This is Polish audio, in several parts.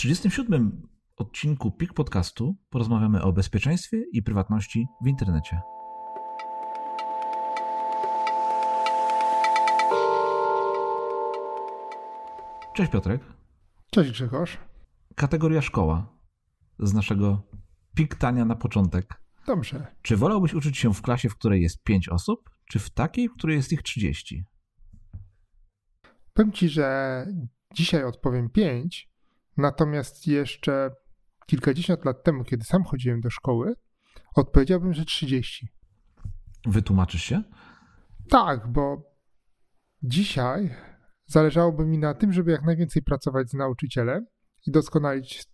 37 odcinku PIK Podcastu porozmawiamy o bezpieczeństwie i prywatności w internecie. Cześć Piotrek. Cześć Grzegorz. Kategoria szkoła z naszego piktania na początek. Dobrze. Czy wolałbyś uczyć się w klasie, w której jest 5 osób, czy w takiej, w której jest ich 30? Powiem ci, że dzisiaj odpowiem 5, natomiast jeszcze kilkadziesiąt lat temu, kiedy sam chodziłem do szkoły, odpowiedziałbym, że 30. Wytłumaczysz się? Tak, bo dzisiaj zależałoby mi na tym, żeby jak najwięcej pracować z nauczycielem i doskonalić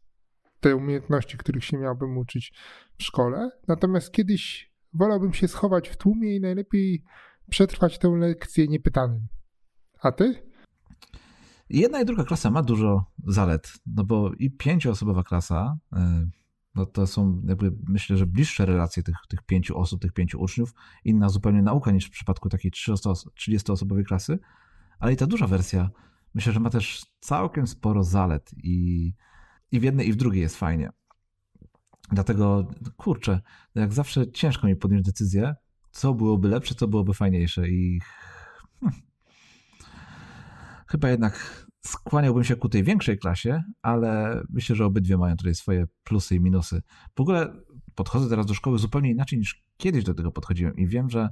te umiejętności, których się miałbym uczyć w szkole. Natomiast kiedyś wolałbym się schować w tłumie i najlepiej przetrwać tę lekcję niepytanym. A ty? Jedna i druga klasa ma dużo zalet, no bo i pięcioosobowa klasa, e, no to są jakby myślę, że bliższe relacje tych, tych pięciu osób, tych pięciu uczniów, inna zupełnie nauka niż w przypadku takiej 30-osobowej klasy, ale i ta duża wersja myślę, że ma też całkiem sporo zalet i, i w jednej i w drugiej jest fajnie. Dlatego, kurczę, jak zawsze ciężko mi podjąć decyzję, co byłoby lepsze, co byłoby fajniejsze i hmm, chyba jednak skłaniałbym się ku tej większej klasie, ale myślę, że obydwie mają tutaj swoje plusy i minusy. W ogóle podchodzę teraz do szkoły zupełnie inaczej niż kiedyś do tego podchodziłem i wiem, że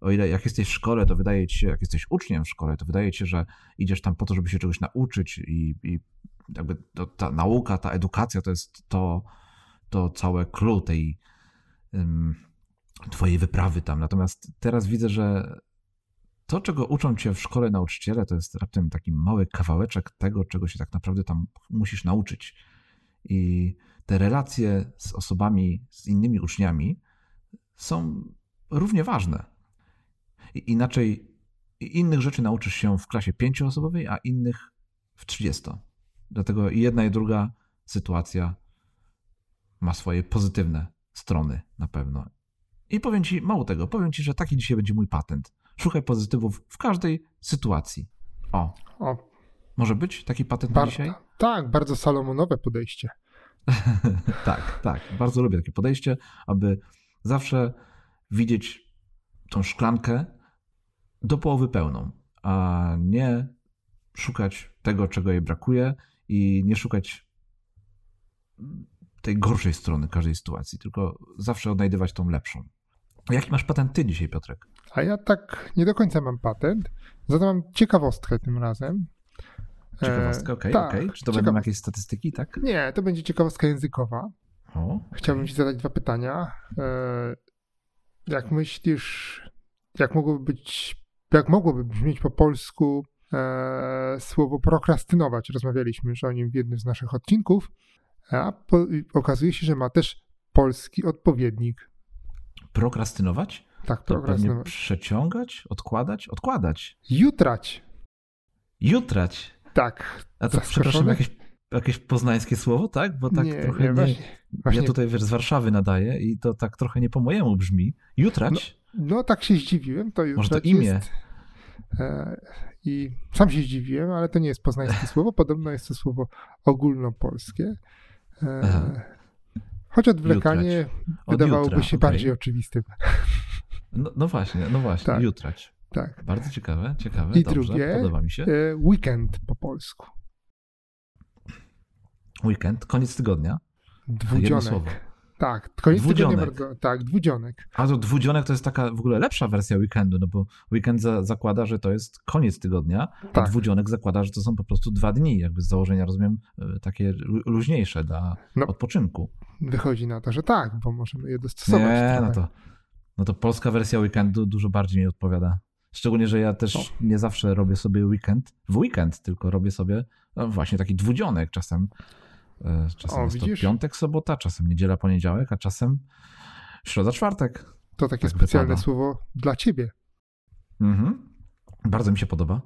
o ile jak jesteś w szkole, to wydaje ci się, jak jesteś uczniem w szkole, to wydaje ci się, że idziesz tam po to, żeby się czegoś nauczyć i, i jakby to, ta nauka, ta edukacja to jest to, to całe clue tej um, twojej wyprawy tam. Natomiast teraz widzę, że to, czego uczą cię w szkole nauczyciele, to jest raptem taki mały kawałeczek tego, czego się tak naprawdę tam musisz nauczyć. I te relacje z osobami, z innymi uczniami są równie ważne. I inaczej, innych rzeczy nauczysz się w klasie pięcioosobowej, a innych w 30. Dlatego jedna i druga sytuacja ma swoje pozytywne strony na pewno. I powiem ci, mało tego, powiem ci, że taki dzisiaj będzie mój patent Szukaj pozytywów w każdej sytuacji. O. o. Może być taki patent Bar- na dzisiaj? Tak, bardzo salomonowe podejście. tak, tak. Bardzo lubię takie podejście, aby zawsze widzieć tą szklankę do połowy pełną, a nie szukać tego, czego jej brakuje i nie szukać tej gorszej strony każdej sytuacji, tylko zawsze odnajdywać tą lepszą. Jaki masz patent ty dzisiaj, Piotrek? A ja tak nie do końca mam patent, za to mam ciekawostkę tym razem. Ciekawostka, okej, okay, tak, okay. Czy to będą jakieś statystyki, tak? Nie, to będzie ciekawostka językowa. O, okay. Chciałbym ci zadać dwa pytania. E, jak myślisz, jak mogłoby być, jak mogłoby brzmieć po polsku e, słowo prokrastynować? Rozmawialiśmy już o nim w jednym z naszych odcinków, a po, okazuje się, że ma też polski odpowiednik. Prokrastynować? Tak, prokrastynować. Przeciągać, odkładać, odkładać. Jutrać. Jutrać. Tak. A to przepraszam, jakieś, jakieś poznańskie słowo, tak? Bo tak nie, trochę nie, nie, właśnie, właśnie. Ja tutaj wiesz, z Warszawy nadaję i to tak trochę nie po mojemu brzmi. Jutrać. No, no tak się zdziwiłem. To Może to imię. Jest, e, I sam się zdziwiłem, ale to nie jest poznańskie słowo. Podobno jest to słowo ogólnopolskie. E, choć odwlekanie Jutrać. wydawałoby jutra, się okay. bardziej oczywistym. No, no właśnie, no właśnie, tak. jutrać. Tak. Bardzo ciekawe, ciekawe. I Dobrze, drugie, podoba mi się. E, weekend po polsku. Weekend, koniec tygodnia. Dwudzionek. Tak, koniec dwudzionek. tygodnia tak, dwudzionek. A to dwudzionek to jest taka w ogóle lepsza wersja weekendu, no bo weekend za, zakłada, że to jest koniec tygodnia, tak. a dwudzionek zakłada, że to są po prostu dwa dni, jakby z założenia rozumiem e, takie luźniejsze dla no, odpoczynku. Wychodzi na to, że tak, bo możemy je dostosować. Nie, no to no to polska wersja weekendu dużo bardziej mi odpowiada. Szczególnie, że ja też nie zawsze robię sobie weekend w weekend, tylko robię sobie no właśnie taki dwudzionek czasem. E, czasem o, jest widzisz? to piątek, sobota, czasem niedziela, poniedziałek, a czasem środa, czwartek. To takie tak specjalne wypada. słowo dla ciebie. Mhm. Bardzo mi się podoba.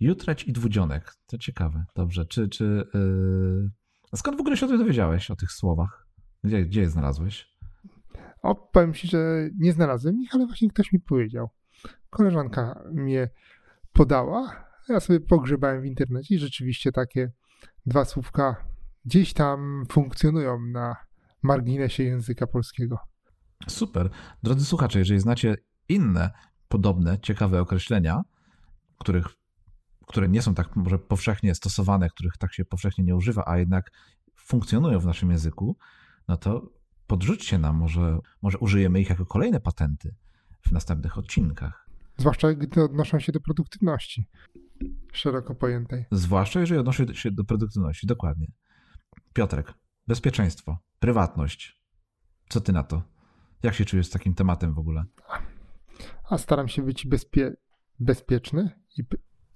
Jutreć i dwudzionek. To ciekawe. Dobrze. Czy, czy, yy... Skąd w ogóle się o tym dowiedziałeś, o tych słowach? Gdzie, gdzie je znalazłeś? O, powiem ci, że nie znalazłem ich, ale właśnie ktoś mi powiedział. Koleżanka mnie podała. Ja sobie pogrzebałem w internecie i rzeczywiście takie dwa słówka gdzieś tam funkcjonują na marginesie języka polskiego. Super. Drodzy słuchacze, jeżeli znacie inne podobne, ciekawe określenia, których, które nie są tak może powszechnie stosowane, których tak się powszechnie nie używa, a jednak funkcjonują w naszym języku, no to podrzućcie nam, może, może użyjemy ich jako kolejne patenty w następnych odcinkach. Zwłaszcza gdy odnoszą się do produktywności szeroko pojętej. Zwłaszcza jeżeli odnosi się do produktywności, dokładnie. Piotrek, bezpieczeństwo, prywatność. Co ty na to? Jak się czujesz z takim tematem w ogóle? A staram się być bezpie bezpieczny i,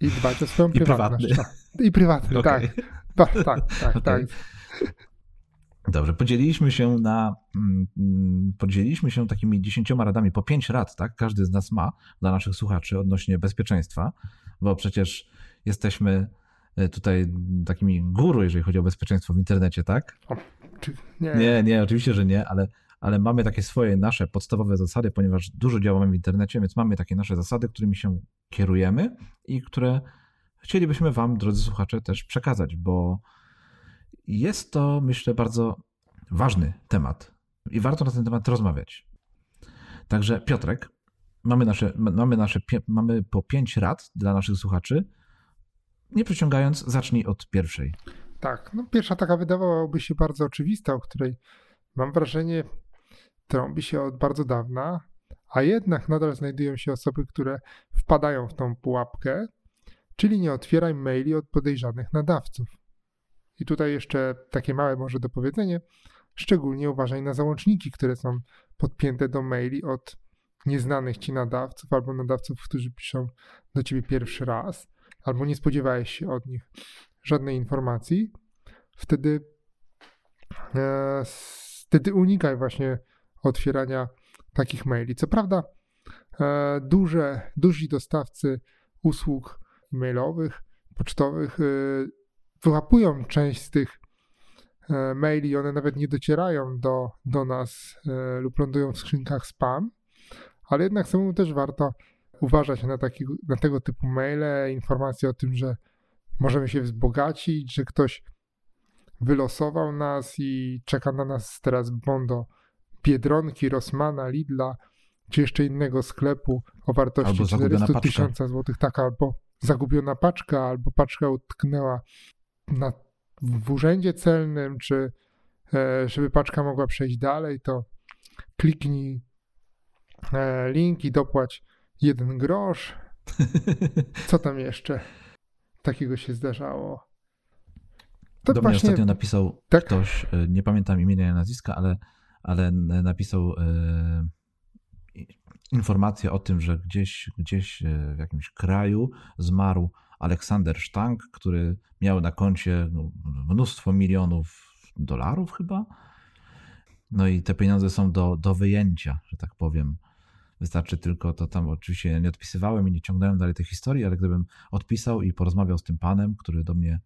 i dbać o swoją I prywatność. Prywatny. No. I prywatny, okay. tak. tak. Tak, tak, okay. tak. Dobrze, podzieliliśmy się na, mm, podzieliliśmy się takimi dziesięcioma radami, po pięć rad, tak? Każdy z nas ma dla naszych słuchaczy odnośnie bezpieczeństwa, bo przecież jesteśmy tutaj takimi guru, jeżeli chodzi o bezpieczeństwo w internecie, tak? Nie. nie, nie, oczywiście, że nie, ale, ale mamy takie swoje nasze podstawowe zasady, ponieważ dużo działamy w internecie, więc mamy takie nasze zasady, którymi się kierujemy i które chcielibyśmy Wam, drodzy słuchacze, też przekazać, bo jest to, myślę, bardzo ważny temat i warto na ten temat rozmawiać. Także Piotrek, mamy, nasze, mamy, nasze, mamy po pięć rad dla naszych słuchaczy. Nie przeciągając, zacznij od pierwszej. Tak, no pierwsza taka wydawałaby się bardzo oczywista, o której mam wrażenie trąbi się od bardzo dawna, a jednak nadal znajdują się osoby, które wpadają w tą pułapkę, czyli nie otwieraj maili od podejrzanych nadawców. I tutaj jeszcze takie małe może dopowiedzenie. Szczególnie uważaj na załączniki, które są podpięte do maili od nieznanych ci nadawców albo nadawców, którzy piszą do ciebie pierwszy raz, albo nie spodziewałeś się od nich żadnej informacji. Wtedy, e, wtedy unikaj właśnie otwierania takich maili. Co prawda, e, duże, dostawcy usług mailowych, pocztowych e, wyłapują część z tych e, maili, one nawet nie docierają do, do nas e, lub lądują w skrzynkach spam, ale jednak samemu też warto uważać na, taki, na tego typu maile, informacje o tym, że możemy się wzbogacić, że ktoś wylosował nas i czeka na nas teraz bon do Biedronki, Rossmana, Lidla, czy jeszcze innego sklepu o wartości 400 tysiąca złotych, tak, albo zagubiona paczka, albo paczka utknęła na, w urzędzie celnym, czy e, żeby paczka mogła przejść dalej, to kliknij e, link i dopłać jeden grosz. Co tam jeszcze takiego się zdarzało? To Do właśnie... mnie ostatnio napisał tak? ktoś, e, nie pamiętam imienia i nazwiska, ale, ale napisał e, informację o tym, że gdzieś, gdzieś w jakimś kraju zmarł Aleksander Sztank, który miał na koncie no, mnóstwo milionów dolarów chyba. No i te pieniądze są do, do wyjęcia, że tak powiem. Wystarczy tylko to tam oczywiście nie odpisywałem i nie ciągnąłem dalej tej historii, ale gdybym odpisał i porozmawiał z tym panem, który do mnie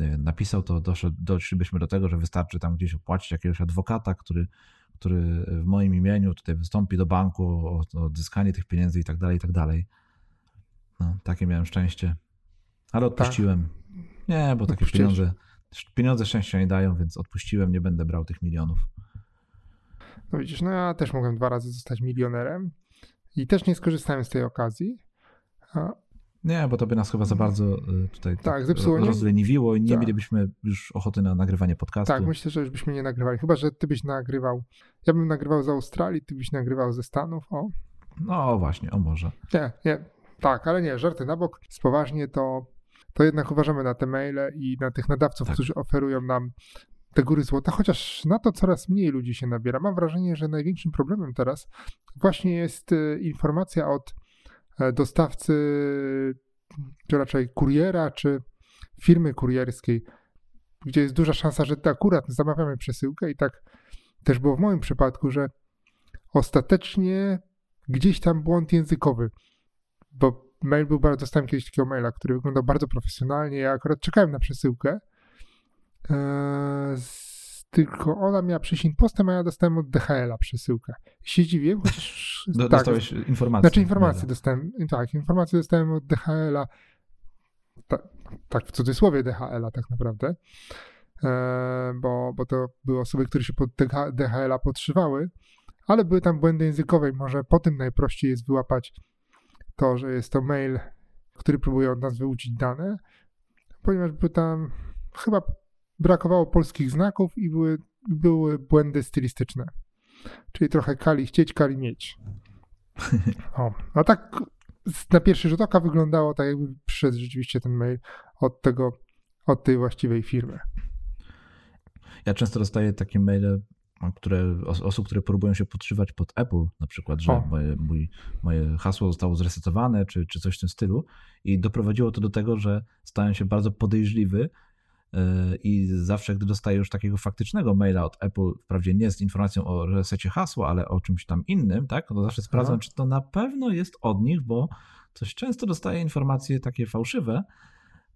e, napisał, to doszlibyśmy do tego, że wystarczy tam gdzieś opłacić jakiegoś adwokata, który, który w moim imieniu tutaj wystąpi do banku o, o odzyskanie tych pieniędzy i tak dalej, i tak dalej. No, takie miałem szczęście. Ale odpuściłem. Tak. Nie, bo takie pieniądze, pieniądze szczęścia nie dają, więc odpuściłem, nie będę brał tych milionów. No widzisz, no ja też mogłem dwa razy zostać milionerem i też nie skorzystałem z tej okazji. A... Nie, bo to by nas chyba za bardzo y, tutaj tak, zepsuło, rozleniwiło i nie tak. mielibyśmy już ochoty na nagrywanie podcastu. Tak, myślę, że już byśmy nie nagrywali. Chyba, że ty byś nagrywał. Ja bym nagrywał z Australii, ty byś nagrywał ze Stanów. O. No właśnie, o może. Nie, nie. Tak, ale nie, żarty na bok. Poważnie to to jednak uważamy na te maile i na tych nadawców, tak. którzy oferują nam te góry złota, chociaż na to coraz mniej ludzi się nabiera. Mam wrażenie, że największym problemem teraz właśnie jest e, informacja od e, dostawcy, czy raczej kuriera, czy firmy kurierskiej, gdzie jest duża szansa, że akurat zamawiamy przesyłkę i tak też było w moim przypadku, że ostatecznie gdzieś tam błąd językowy, bo mail był bardzo, dostałem kiedyś takiego maila, który wyglądał bardzo profesjonalnie. Ja akurat czekałem na przesyłkę. Eee, tylko ona miała przyjść impostem, a ja dostałem od DHL-a przesyłkę. Się dziwię, chociaż... Do, tak, dostałeś informację. Znaczy informację dostałem, tak, informację dostałem od DHL-a, tak, tak w cudzysłowie DHL-a tak naprawdę. e, bo, bo to były osoby, które się pod DHL-a podszywały, ale były tam błędy językowe i może po tym najprościej jest wyłapać to, że jest to mail, który próbuje od nas wyuczyć dane, ponieważ by tam chyba brakowało polskich znaków i były, były błędy stylistyczne. Czyli trochę kali chcieć, kali mieć. O, a tak na pierwszy rzut oka wyglądało tak, jakby przyszedł rzeczywiście ten mail od tego, od tej właściwej firmy. Ja często dostaję takie maile które, osób, które próbują się podszywać pod Apple, na przykład, że moje, mój, moje hasło zostało zresetowane, czy, czy coś w tym stylu. I doprowadziło to do tego, że stałem się bardzo podejrzliwy i zawsze, gdy dostaję już takiego faktycznego maila od Apple, wprawdzie nie z informacją o resecie hasła, ale o czymś tam innym, tak, to zawsze sprawdzam, Aha. czy to na pewno jest od nich, bo coś często dostaję informacje takie fałszywe,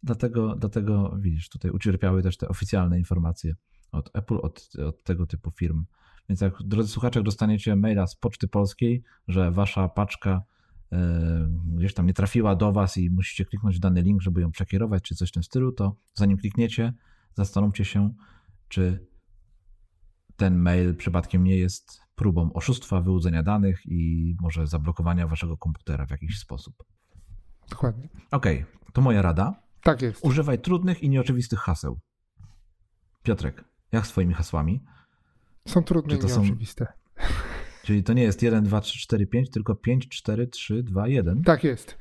dlatego, dlatego widzisz, tutaj ucierpiały też te oficjalne informacje od Apple, od, od tego typu firm. Więc jak, drodzy słuchacze, dostaniecie maila z Poczty Polskiej, że wasza paczka gdzieś tam nie trafiła do was i musicie kliknąć w dany link, żeby ją przekierować, czy coś w tym stylu, to zanim klikniecie, zastanówcie się, czy ten mail przypadkiem nie jest próbą oszustwa, wyłudzenia danych i może zablokowania waszego komputera w jakiś sposób. Dokładnie. Okej, okay, to moja rada. Tak jest. Używaj trudnych i nieoczywistych haseł. Piotrek, jak swoimi hasłami? Są trudne i nieoczywiste. Czyli to nie jest 1, 2, 3, 4, 5, tylko 5, 4, 3, 2, 1. Tak jest.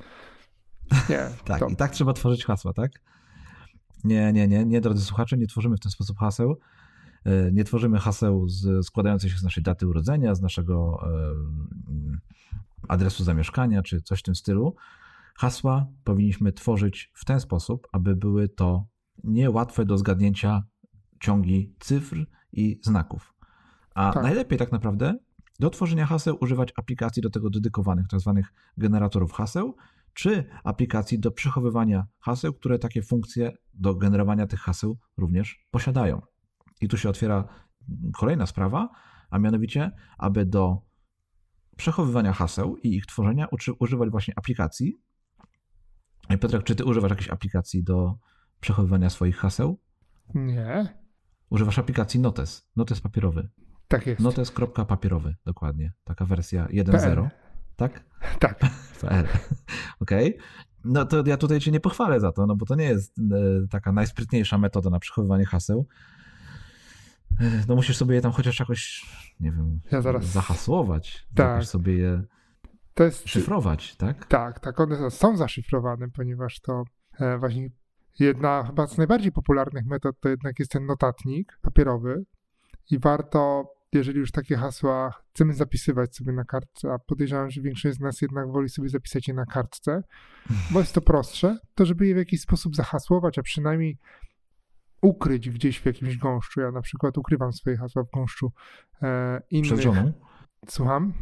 Nie, tak, to. i tak trzeba tworzyć hasła, tak? Nie, nie, nie, nie, drodzy słuchacze, nie tworzymy w ten sposób haseł. E, nie tworzymy haseł z, składających się z naszej daty urodzenia, z naszego e, adresu zamieszkania, czy coś w tym stylu. Hasła powinniśmy tworzyć w ten sposób, aby były to niełatwe do zgadnięcia ciągi cyfr i znaków. A tak. najlepiej tak naprawdę do tworzenia haseł używać aplikacji do tego dedykowanych, tzw. Tak generatorów haseł, czy aplikacji do przechowywania haseł, które takie funkcje do generowania tych haseł również posiadają. I tu się otwiera kolejna sprawa, a mianowicie, aby do przechowywania haseł i ich tworzenia używać właśnie aplikacji. Piotrek, czy ty używasz jakiejś aplikacji do przechowywania swoich haseł? Nie. Używasz aplikacji Notes, Notes papierowy. Tak jest. Notes.papierowy, dokładnie. Taka wersja 1.0. Tak? Tak. PR. Okej. Okay. No to ja tutaj cię nie pochwalę za to, no bo to nie jest e, taka najsprytniejsza metoda na przechowywanie haseł. E, no musisz sobie je tam chociaż jakoś, nie wiem, ja zaraz... zahasłować. Tak. Musisz sobie je to jest... szyfrować, tak? Tak, tak. One są zaszyfrowane, ponieważ to e, właśnie Jedna chyba z najbardziej popularnych metod to jednak jest ten notatnik papierowy i warto, jeżeli już takie hasła chcemy zapisywać sobie na kartce, a podejrzewam, że większość z nas jednak woli sobie zapisać je na kartce, bo jest to prostsze, to żeby je w jakiś sposób zahasłować, a przynajmniej ukryć gdzieś w jakimś gąszczu. Ja na przykład ukrywam swoje hasła w gąszczu e, innych. Przed żoną? Słucham?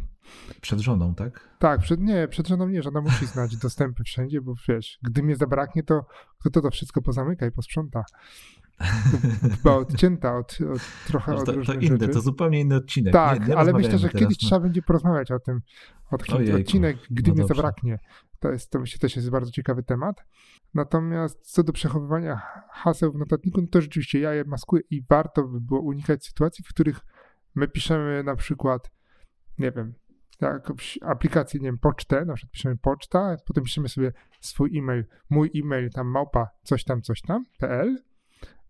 Przed żoną, tak? Tak, przed, nie, przed żoną nie, żona musi znać dostępy wszędzie, bo wiesz, gdy mnie zabraknie, to kto to, to wszystko pozamyka i posprząta. Chyba odcięta od, od trochę no, to, od różnych To inny, to zupełnie inny odcinek. Tak, nie, ale myślę, że kiedyś trzeba będzie porozmawiać o tym. Ojejku, odcinek, gdy no mnie dobrze. zabraknie. To jest, to myślę, też jest bardzo ciekawy temat. Natomiast co do przechowywania haseł w notatniku, no to rzeczywiście ja je maskuję i warto by było unikać sytuacji, w których my piszemy na przykład, nie wiem, jakąś aplikację, nie wiem, pocztę, na przykład piszemy poczta, potem piszemy sobie swój e-mail, mój e-mail, tam małpa, coś tam, coś tam, pl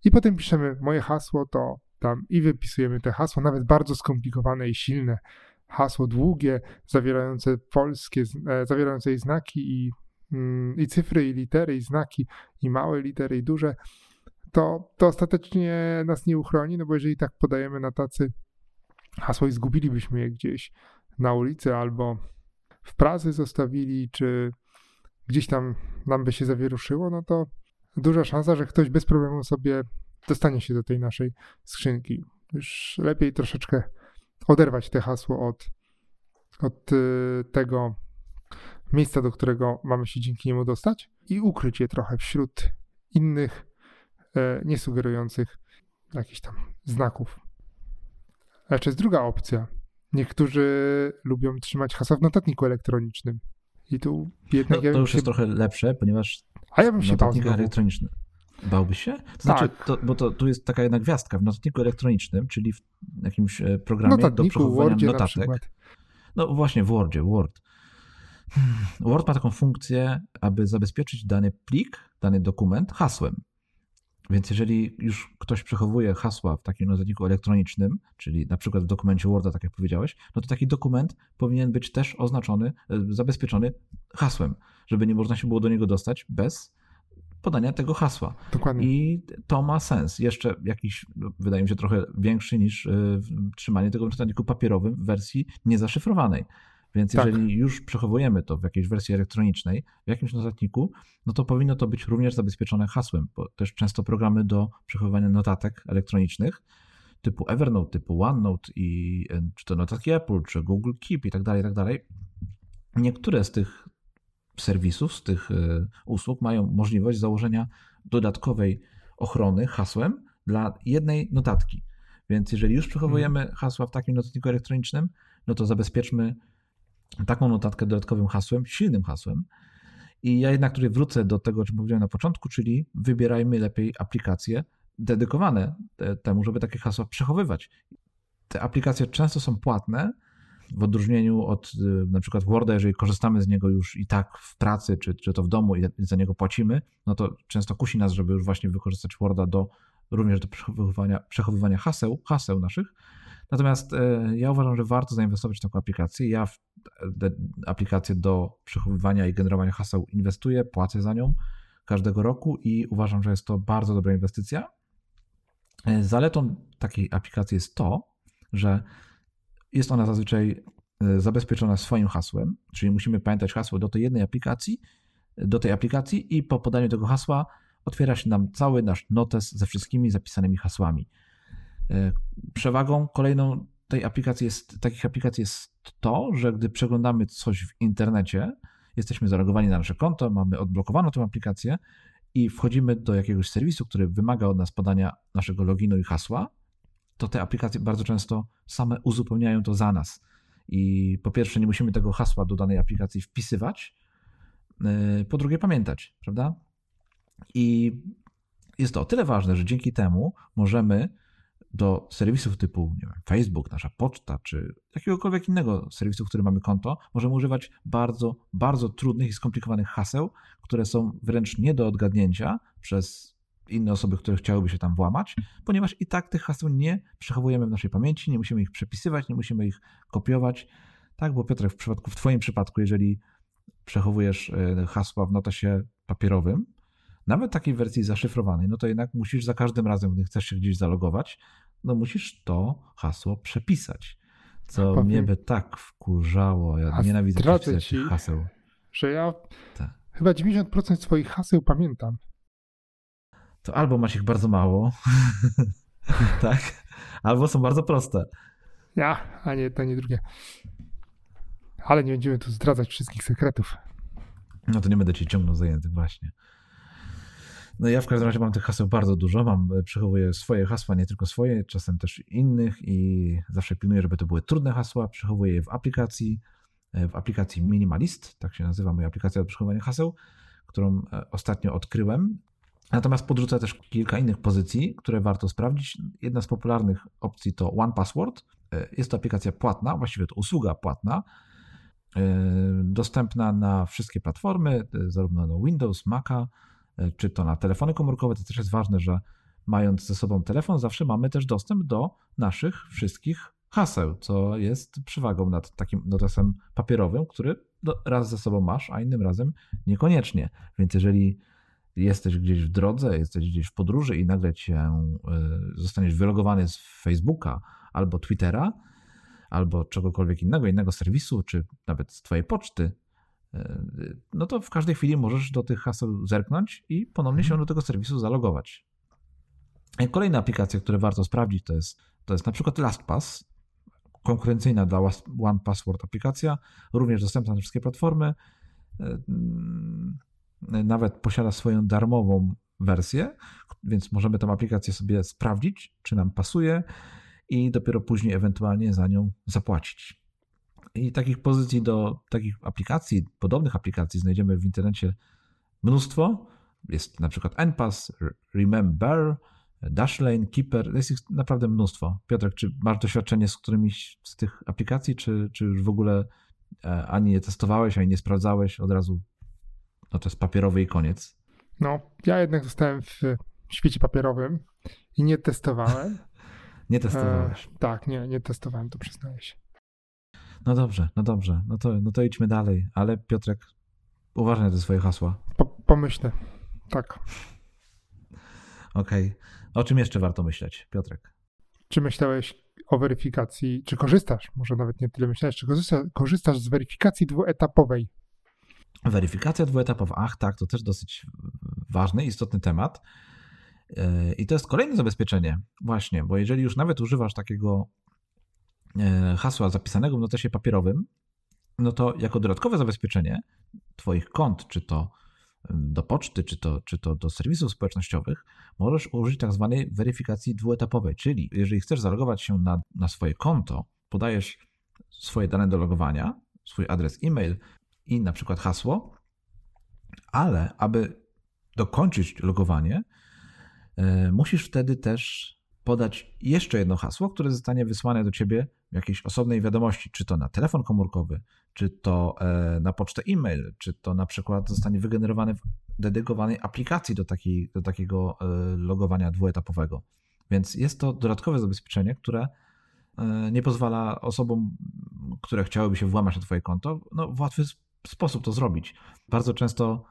i potem piszemy moje hasło, to tam i wypisujemy te hasło, nawet bardzo skomplikowane i silne. Hasło długie, zawierające polskie, e, zawierające i znaki i, mm, i cyfry, i litery, i znaki, i małe litery, i duże, to, to ostatecznie nas nie uchroni, no bo jeżeli tak podajemy na tacy hasło i zgubilibyśmy je gdzieś, na ulicy albo w pracy zostawili, czy gdzieś tam nam by się zawieruszyło, no to duża szansa, że ktoś bez problemu sobie dostanie się do tej naszej skrzynki. Już lepiej troszeczkę oderwać te hasło od, od y, tego miejsca, do którego mamy się dzięki niemu dostać i ukryć je trochę wśród innych, e, niesugerujących jakichś tam znaków. Jeszcze jest druga opcja. Niektórzy lubią trzymać hasła w notatniku elektronicznym. I tu jednak. No, to już się... jest trochę lepsze, ponieważ. A ja bym się bał. elektroniczny. Bałbyś się? To znaczy, tak. to, bo to, tu jest taka jedna gwiazdka w notatniku elektronicznym, czyli w jakimś e, programie Notatniku, do przechowywania Wordzie notatek. No właśnie, w Wordzie, Word. Hmm, Word ma taką funkcję, aby zabezpieczyć dany plik, dany dokument hasłem. Więc jeżeli już ktoś przechowuje hasła w takim notatniku elektronicznym, czyli na przykład w dokumencie Worda, tak jak powiedziałeś, no to taki dokument powinien być też oznaczony, e, zabezpieczony hasłem, żeby nie można się było do niego dostać bez podania tego hasła. Dokładnie. I to ma sens. Jeszcze jakiś, no, wydaje mi się, trochę większy niż e, trzymanie tego w notatniku papierowym w wersji niezaszyfrowanej. Więc tak. jeżeli już przechowujemy to w jakiejś wersji elektronicznej, w jakimś notatniku, no to powinno to być również zabezpieczone hasłem, bo też często programy do przechowywania notatek elektronicznych typu Evernote, typu OneNote i e, czy to notatki Apple, czy Google Keep i tak dalej, i tak dalej. Niektóre z tych serwisów, z tych e, usług mają możliwość założenia dodatkowej ochrony hasłem dla jednej notatki. Więc jeżeli już przechowujemy mhm. hasła w takim notatniku elektronicznym, no to zabezpieczmy taką notatkę dodatkowym hasłem, silnym hasłem. I ja jednak tutaj wrócę do tego, o czym powiedziałem na początku, czyli wybierajmy lepiej aplikacje dedykowane temu, żeby takie hasła przechowywać. Te aplikacje często są płatne, w odróżnieniu od y, na przykład Worda, jeżeli korzystamy z niego już i tak w pracy, czy, czy to w domu i za niego płacimy, no to często kusi nas, żeby już właśnie wykorzystać Worda do również do przechowywania, przechowywania haseł, haseł naszych. Natomiast e, ja uważam, że warto zainwestować w taką aplikację. Ja w aplikację do przechowywania i generowania haseł inwestuję, płacę za nią każdego roku i uważam, że jest to bardzo dobra inwestycja. E, zaletą takiej aplikacji jest to, że jest ona zazwyczaj e, zabezpieczona swoim hasłem, czyli musimy pamiętać hasło do tej jednej aplikacji, do tej aplikacji i po podaniu tego hasła otwiera się nam cały nasz notes ze wszystkimi zapisanymi hasłami. E, przewagą kolejną tej aplikacji jest, takich aplikacji jest to, że gdy przeglądamy coś w internecie, jesteśmy zalogowani na nasze konto, mamy odblokowaną tę aplikację i wchodzimy do jakiegoś serwisu, który wymaga od nas podania naszego loginu i hasła, to te aplikacje bardzo często same uzupełniają to za nas. I po pierwsze, nie musimy tego hasła do danej aplikacji wpisywać, y, po drugie, pamiętać, prawda? I jest to o tyle ważne, że dzięki temu możemy do serwisów typu wiem, Facebook, nasza poczta, czy jakiegokolwiek innego serwisu, w którym mamy konto, możemy używać bardzo, bardzo trudnych i skomplikowanych haseł, które są wręcz nie do odgadnięcia przez inne osoby, które chciałyby się tam włamać, ponieważ i tak tych haseł nie przechowujemy w naszej pamięci, nie musimy ich przepisywać, nie musimy ich kopiować. Tak, bo Piotrek, w przypadku, w Twoim przypadku, jeżeli przechowujesz e, hasła w notasie papierowym, nawet takiej wersji zaszyfrowanej, no to jednak musisz za każdym razem, gdy chcesz się gdzieś zalogować, no musisz to hasło przepisać. Co Powiem, mnie by tak wkurzało. Ja nienawidzę pisać ci, haseł. Że ja tak. chyba 90% swoich haseł pamiętam. To albo masz ich bardzo mało, tak? Albo są bardzo proste. Ja, a nie to nie drugie. Ale nie będziemy tu zdradzać wszystkich sekretów. No to nie będę cię ciągnął za język, właśnie. No ja w każdym razie mam tych haseł bardzo dużo, mam, e, przechowuję swoje hasła, nie tylko swoje, czasem też innych i zawsze pilnuję, żeby to były trudne hasła, przechowuję je w aplikacji, e, w aplikacji Minimalist, tak się nazywa moja aplikacja do przechowywania haseł, którą e, ostatnio odkryłem. Natomiast podrzucę też kilka innych pozycji, które warto sprawdzić. Jedna z popularnych opcji to One Password. Jest to aplikacja płatna, właściwie to usługa płatna, dostępna na wszystkie platformy, zarówno na Windows, Maca, czy to na telefony komórkowe, to też jest ważne, że mając ze sobą telefon, zawsze mamy też dostęp do naszych wszystkich haseł, co jest przewagą nad takim notesem papierowym, który raz ze sobą masz, a innym razem niekoniecznie. Więc jeżeli jesteś gdzieś w drodze, jesteś gdzieś w podróży i nagle cię e, zostaniesz wylogowany z Facebooka albo Twittera, albo czegokolwiek innego, innego serwisu, czy nawet z twojej poczty, no to w każdej chwili możesz do tych haseł zerknąć i ponownie się mhm. do tego serwisu zalogować. Kolejna aplikacja, które warto sprawdzić, to jest, to jest na przykład LastPass, konkurencyjna dla One Password aplikacja, również dostępna na wszystkie platformy. Mm, nawet posiada swoją darmową wersję, więc możemy tę aplikację sobie sprawdzić, czy nam pasuje i dopiero później ewentualnie za nią zapłacić. I takich pozycji do takich aplikacji, podobnych aplikacji znajdziemy w internecie mnóstwo. jest na przykład NPass, Remember, Dashlane, Keeper, jest ich naprawdę mnóstwo. Piotrek, czy masz doświadczenie z którymiś z tych aplikacji, czy, czy już w ogóle e, ani nie testowałeś, ani nie sprawdzałeś, od razu no to jest papierowy i koniec? No, ja jednak zostałem w świecie papierowym i nie testowałem. nie testowałeś? E, tak, nie, nie testowałem, to przyznaję się. No dobrze, no dobrze, no to, no to idźmy dalej, ale Piotrek, uważaj te swoje hasła. Po, pomyślę, tak. Okej. Okay. O czym jeszcze warto myśleć, Piotrek? Czy myślałeś o weryfikacji, czy korzystasz, może nawet nie tyle myślałeś, czy korzystasz, korzystasz z weryfikacji dwuetapowej? Weryfikacja dwuetapowa, ach tak, to też dosyć ważny, istotny temat. E, I to jest kolejne zabezpieczenie, właśnie, bo jeżeli już nawet używasz takiego hasła zapisanego w notesie papierowym, no to jako dodatkowe zabezpieczenie Twoich kont, czy to do poczty, czy to, czy to do serwisów społecznościowych, możesz użyć tak zwanej weryfikacji dwuetapowej, czyli jeżeli chcesz zalogować się na, na swoje konto, podajesz swoje dane do logowania, swój adres e-mail i na przykład hasło, ale aby dokończyć logowanie, e, musisz wtedy też podać jeszcze jedno hasło, które zostanie wysłane do ciebie w jakiejś osobnej wiadomości, czy to na telefon komórkowy, czy to e, na pocztę e-mail, czy to na przykład zostanie wygenerowane w dedykowanej aplikacji do, takiej, do takiego e, logowania dwuetapowego. Więc jest to dodatkowe zabezpieczenie, które nie pozwala osobom, które chciałyby się włamać na Twoje konto, no, w łatwy sposób to zrobić. Bardzo często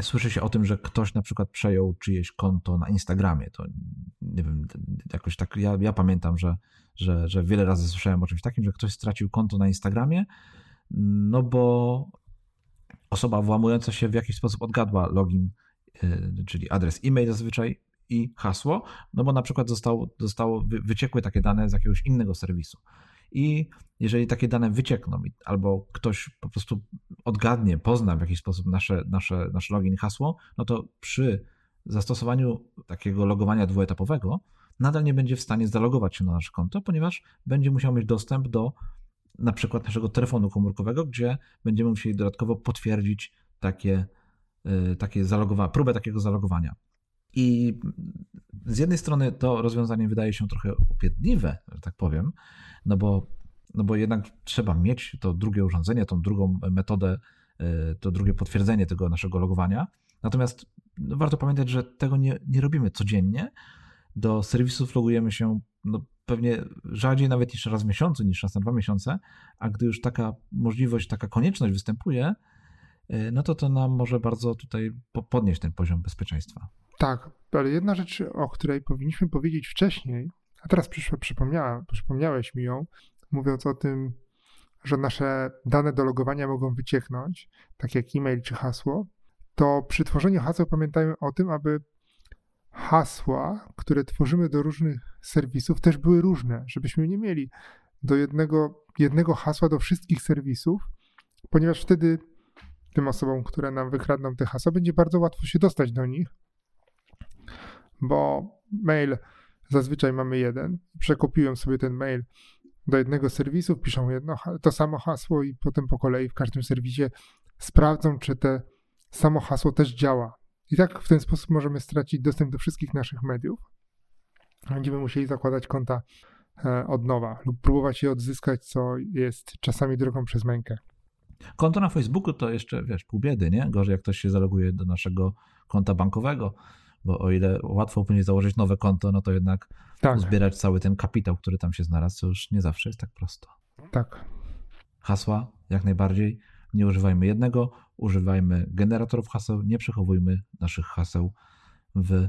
słyszy się o tym, że ktoś na przykład przejął czyjeś konto na Instagramie. To nie wiem, jakoś tak. Ja, ja pamiętam, że, że, że wiele razy słyszałem o czymś takim, że ktoś stracił konto na Instagramie, no bo osoba włamująca się w jakiś sposób odgadła login, y, czyli adres e-mail zazwyczaj i hasło, no bo na przykład zostało, zostało wyciekły takie dane z jakiegoś innego serwisu. I jeżeli takie dane wyciekną, albo ktoś po prostu odgadnie, pozna w jakiś sposób nasze, nasze, nasze login hasło, no to przy zastosowaniu takiego logowania dwuetapowego nadal nie będzie w stanie zalogować się na nasze konto, ponieważ będzie musiał mieć dostęp do na przykład naszego telefonu komórkowego, gdzie będziemy musieli dodatkowo potwierdzić takie, y, takie zalogowanie, próbę takiego zalogowania. I z jednej strony to rozwiązanie wydaje się trochę upierdliwe, że tak powiem, no bo, no bo jednak trzeba mieć to drugie urządzenie, tą drugą metodę, e, to drugie potwierdzenie tego naszego logowania. Natomiast warto pamiętać, że tego nie, nie robimy codziennie. Do serwisów logujemy się no, pewnie rzadziej nawet niż raz w miesiącu, niż raz na dwa miesiące, a gdy już taka możliwość, taka konieczność występuje, e, no to to nam może bardzo tutaj podnieść ten poziom bezpieczeństwa. Tak, ale jedna rzecz, o której powinniśmy powiedzieć wcześniej, a teraz przypomniała, przypomniałeś mi ją, mówiąc o tym, że nasze dane do logowania mogą wycieknąć, tak jak e-mail czy hasło, to przy tworzeniu haseł pamiętajmy o tym, aby hasła, które tworzymy do różnych serwisów, też były różne, żebyśmy nie mieli do jednego, jednego hasła do wszystkich serwisów, ponieważ wtedy tym osobom, które nam wykradną te hasła, będzie bardzo łatwo się dostać do nich, bo mail Zazwyczaj mamy jeden. Przekopiłem sobie ten mail do jednego serwisu, piszą jedno, to samo hasło i potem po kolei w każdym serwisie sprawdzą, czy te samo hasło też działa. I tak w ten sposób możemy stracić dostęp do wszystkich naszych mediów. Będziemy musieli zakładać konta e, od nowa lub próbować je odzyskać, co jest czasami drogą przez mękę. Konto na Facebooku to jeszcze, wiesz, pół biedy, nie? Gorzej jak ktoś się zaloguje do naszego konta bankowego bo o ile łatwo później założyć nowe konto, no to jednak tak. uzbierać cały ten kapitał, który tam się znalazł, to już nie zawsze jest tak prosto. Tak. Hasła jak najbardziej. Nie używajmy jednego, używajmy generatorów haseł, nie przechowujmy naszych haseł w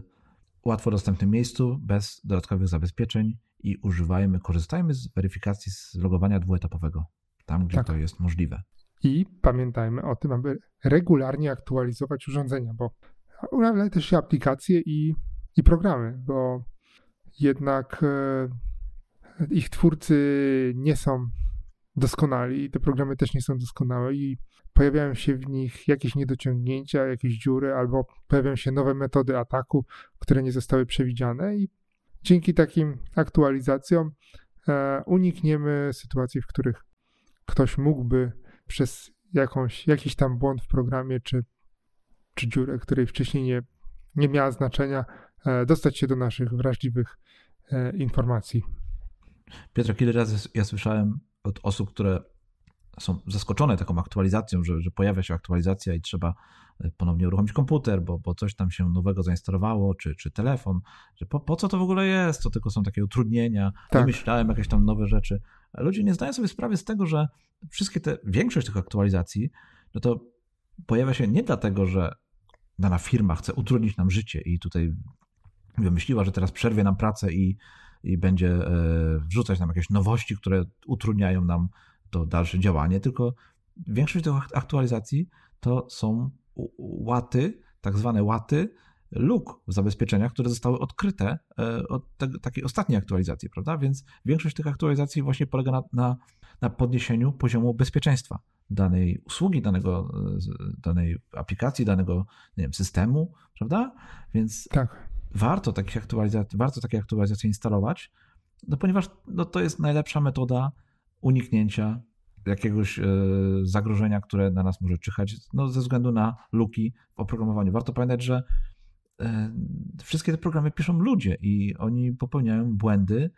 łatwo dostępnym miejscu, bez dodatkowych zabezpieczeń i używajmy, korzystajmy z weryfikacji z logowania dwuetapowego, tam gdzie tak. to jest możliwe. I pamiętajmy o tym, aby regularnie aktualizować urządzenia, bo ale też się aplikacje i, i programy, bo jednak e, ich twórcy nie są doskonali i te programy też nie są doskonałe i pojawiają się w nich jakieś niedociągnięcia, jakieś dziury albo pojawiają się nowe metody ataku, które nie zostały przewidziane i dzięki takim aktualizacjom e, unikniemy sytuacji, w których ktoś mógłby przez jakąś, jakiś tam błąd w programie czy czy dziurę, której wcześniej nie, nie miała znaczenia, e, dostać się do naszych wrażliwych e, informacji. Piotr, kiedy razy ja słyszałem od osób, które są zaskoczone taką aktualizacją, że, że pojawia się aktualizacja i trzeba e, ponownie uruchomić komputer, bo, bo coś tam się nowego zainstalowało, czy, czy telefon, że po, po co to w ogóle jest, to tylko są takie utrudnienia, tak. wymyślałem jakieś tam nowe rzeczy. A ludzie nie zdają sobie sprawy z tego, że wszystkie te, większość tych aktualizacji, no to pojawia się nie dlatego, że dana firma chce utrudnić nam życie i tutaj wymyśliła, że teraz przerwie nam pracę i, i będzie e, wrzucać nam jakieś nowości, które utrudniają nam to dalsze działanie, tylko większość tych aktualizacji to są łaty, tak zwane łaty luk w zabezpieczeniach, które zostały odkryte e, od te, takiej ostatniej aktualizacji, prawda? Więc większość tych aktualizacji właśnie polega na, na, na podniesieniu poziomu bezpieczeństwa danej usługi, danego, danej aplikacji, danego nie wiem, systemu, prawda? Więc tak. warto, takich aktualizacji, warto takie aktualizacje instalować, no ponieważ no, to jest najlepsza metoda uniknięcia jakiegoś e, zagrożenia, które na nas może czyhać, no, ze względu na luki w oprogramowaniu. Warto pamiętać, że wszystkie te programy piszą ludzie i oni popełniają błędy,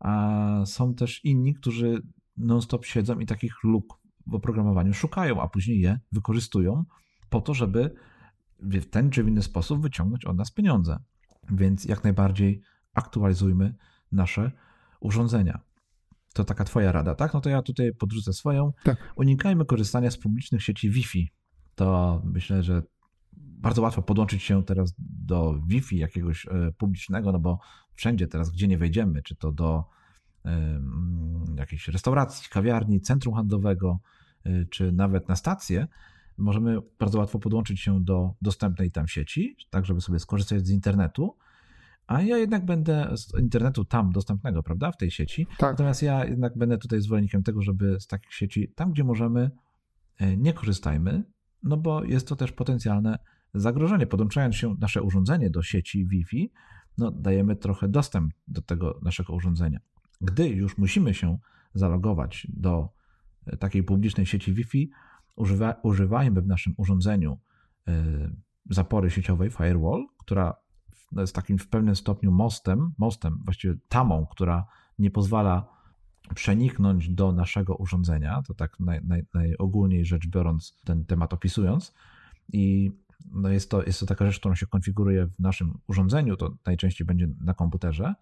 a są też inni, którzy non-stop siedzą i takich luk w oprogramowaniu szukają, a później je wykorzystują po to, żeby w ten czy w inny sposób wyciągnąć od nas pieniądze. Więc jak najbardziej aktualizujmy nasze urządzenia. To taka twoja rada, tak? No to ja tutaj podrzucę swoją. Tak. Unikajmy korzystania z publicznych sieci Wi-Fi. To myślę, że bardzo łatwo podłączyć się teraz do Wi-Fi jakiegoś e, publicznego, no bo wszędzie teraz, gdzie nie wejdziemy, czy to do jakiejś restauracji, kawiarni, centrum handlowego, y, czy nawet na stację, możemy bardzo łatwo podłączyć się do dostępnej tam sieci, tak żeby sobie skorzystać z internetu, a ja jednak będę z internetu tam dostępnego, prawda, w tej sieci. Tak. Natomiast ja jednak będę tutaj zwolennikiem tego, żeby z takich sieci, tam gdzie możemy, e, nie korzystajmy, no bo jest to też potencjalne zagrożenie. Podłączając się nasze urządzenie do sieci Wi-Fi, no dajemy trochę dostęp do tego naszego urządzenia. Gdy już musimy się zalogować do e, takiej publicznej sieci Wi-Fi, używa, używajmy w naszym urządzeniu e, zapory sieciowej firewall, która jest takim w pewnym stopniu mostem, mostem, właściwie tamą, która nie pozwala przeniknąć do naszego urządzenia, to tak naj, naj, najogólniej rzecz biorąc ten temat opisując. I no jest, to, jest to taka rzecz, którą się konfiguruje w naszym urządzeniu, to najczęściej będzie na komputerze,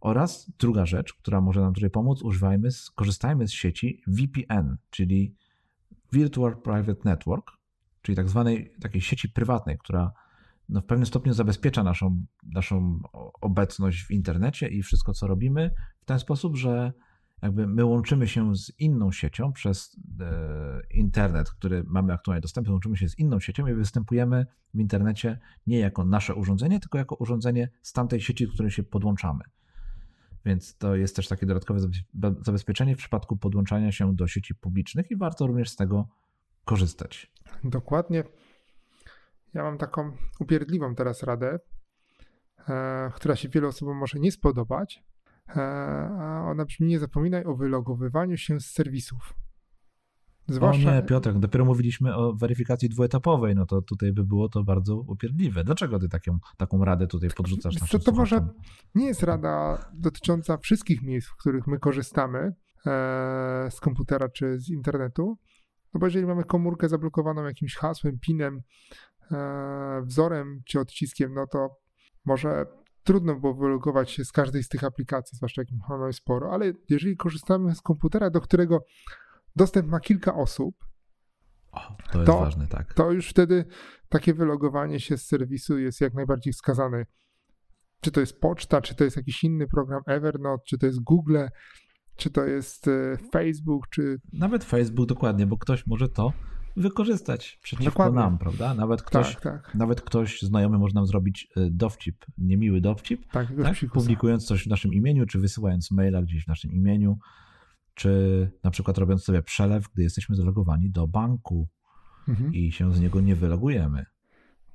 oraz druga rzecz, która może nam tutaj pomóc, używajmy, korzystajmy z sieci VPN, czyli Virtual Private Network, czyli tak zwanej takiej sieci prywatnej, która no w pewnym stopniu zabezpiecza naszą, naszą obecność w internecie i wszystko, co robimy, w ten sposób, że jakby my łączymy się z inną siecią przez e, internet, który mamy aktualnie dostępny, łączymy się z inną siecią i występujemy w internecie nie jako nasze urządzenie, tylko jako urządzenie z tamtej sieci, do której się podłączamy. Więc to jest też takie dodatkowe zabezpieczenie w przypadku podłączania się do sieci publicznych i warto również z tego korzystać. Dokładnie. Ja mam taką upierdliwą teraz radę, e, która się wielu osobom może nie spodobać, a ona brzmi: nie zapominaj o wylogowywaniu się z serwisów. Zwłaszcza... O nie, Piotrek, dopiero mówiliśmy o weryfikacji dwuetapowej, no to tutaj by było to bardzo upierdliwe. Dlaczego ty taką, taką radę tutaj podrzucasz naszym To, to może nie jest rada dotycząca wszystkich miejsc, w których my korzystamy e, z komputera czy z internetu, no bo jeżeli mamy komórkę zablokowaną jakimś hasłem, pinem, e, wzorem czy odciskiem, no to może trudno było wylogować się z każdej z tych aplikacji, zwłaszcza jak mamy sporo, ale jeżeli korzystamy z komputera, do którego dostęp ma kilka osób, o, to jest to, ważne, tak. To już wtedy takie wylogowanie się z serwisu jest jak najbardziej wskazane. Czy to jest poczta, czy to jest jakiś inny program Evernote, czy to jest Google, czy to jest e, Facebook, czy. Nawet Facebook dokładnie, bo ktoś może to wykorzystać przeciwko dokładnie. nam, prawda? Nawet ktoś, tak, tak. nawet ktoś znajomy może nam zrobić e, dowcip, niemiły dowcip, tak, tak? publikując coś w naszym imieniu, czy wysyłając maila gdzieś w naszym imieniu czy na przykład robiąc sobie przelew, gdy jesteśmy zalogowani do banku mhm. i się z niego nie wylogujemy.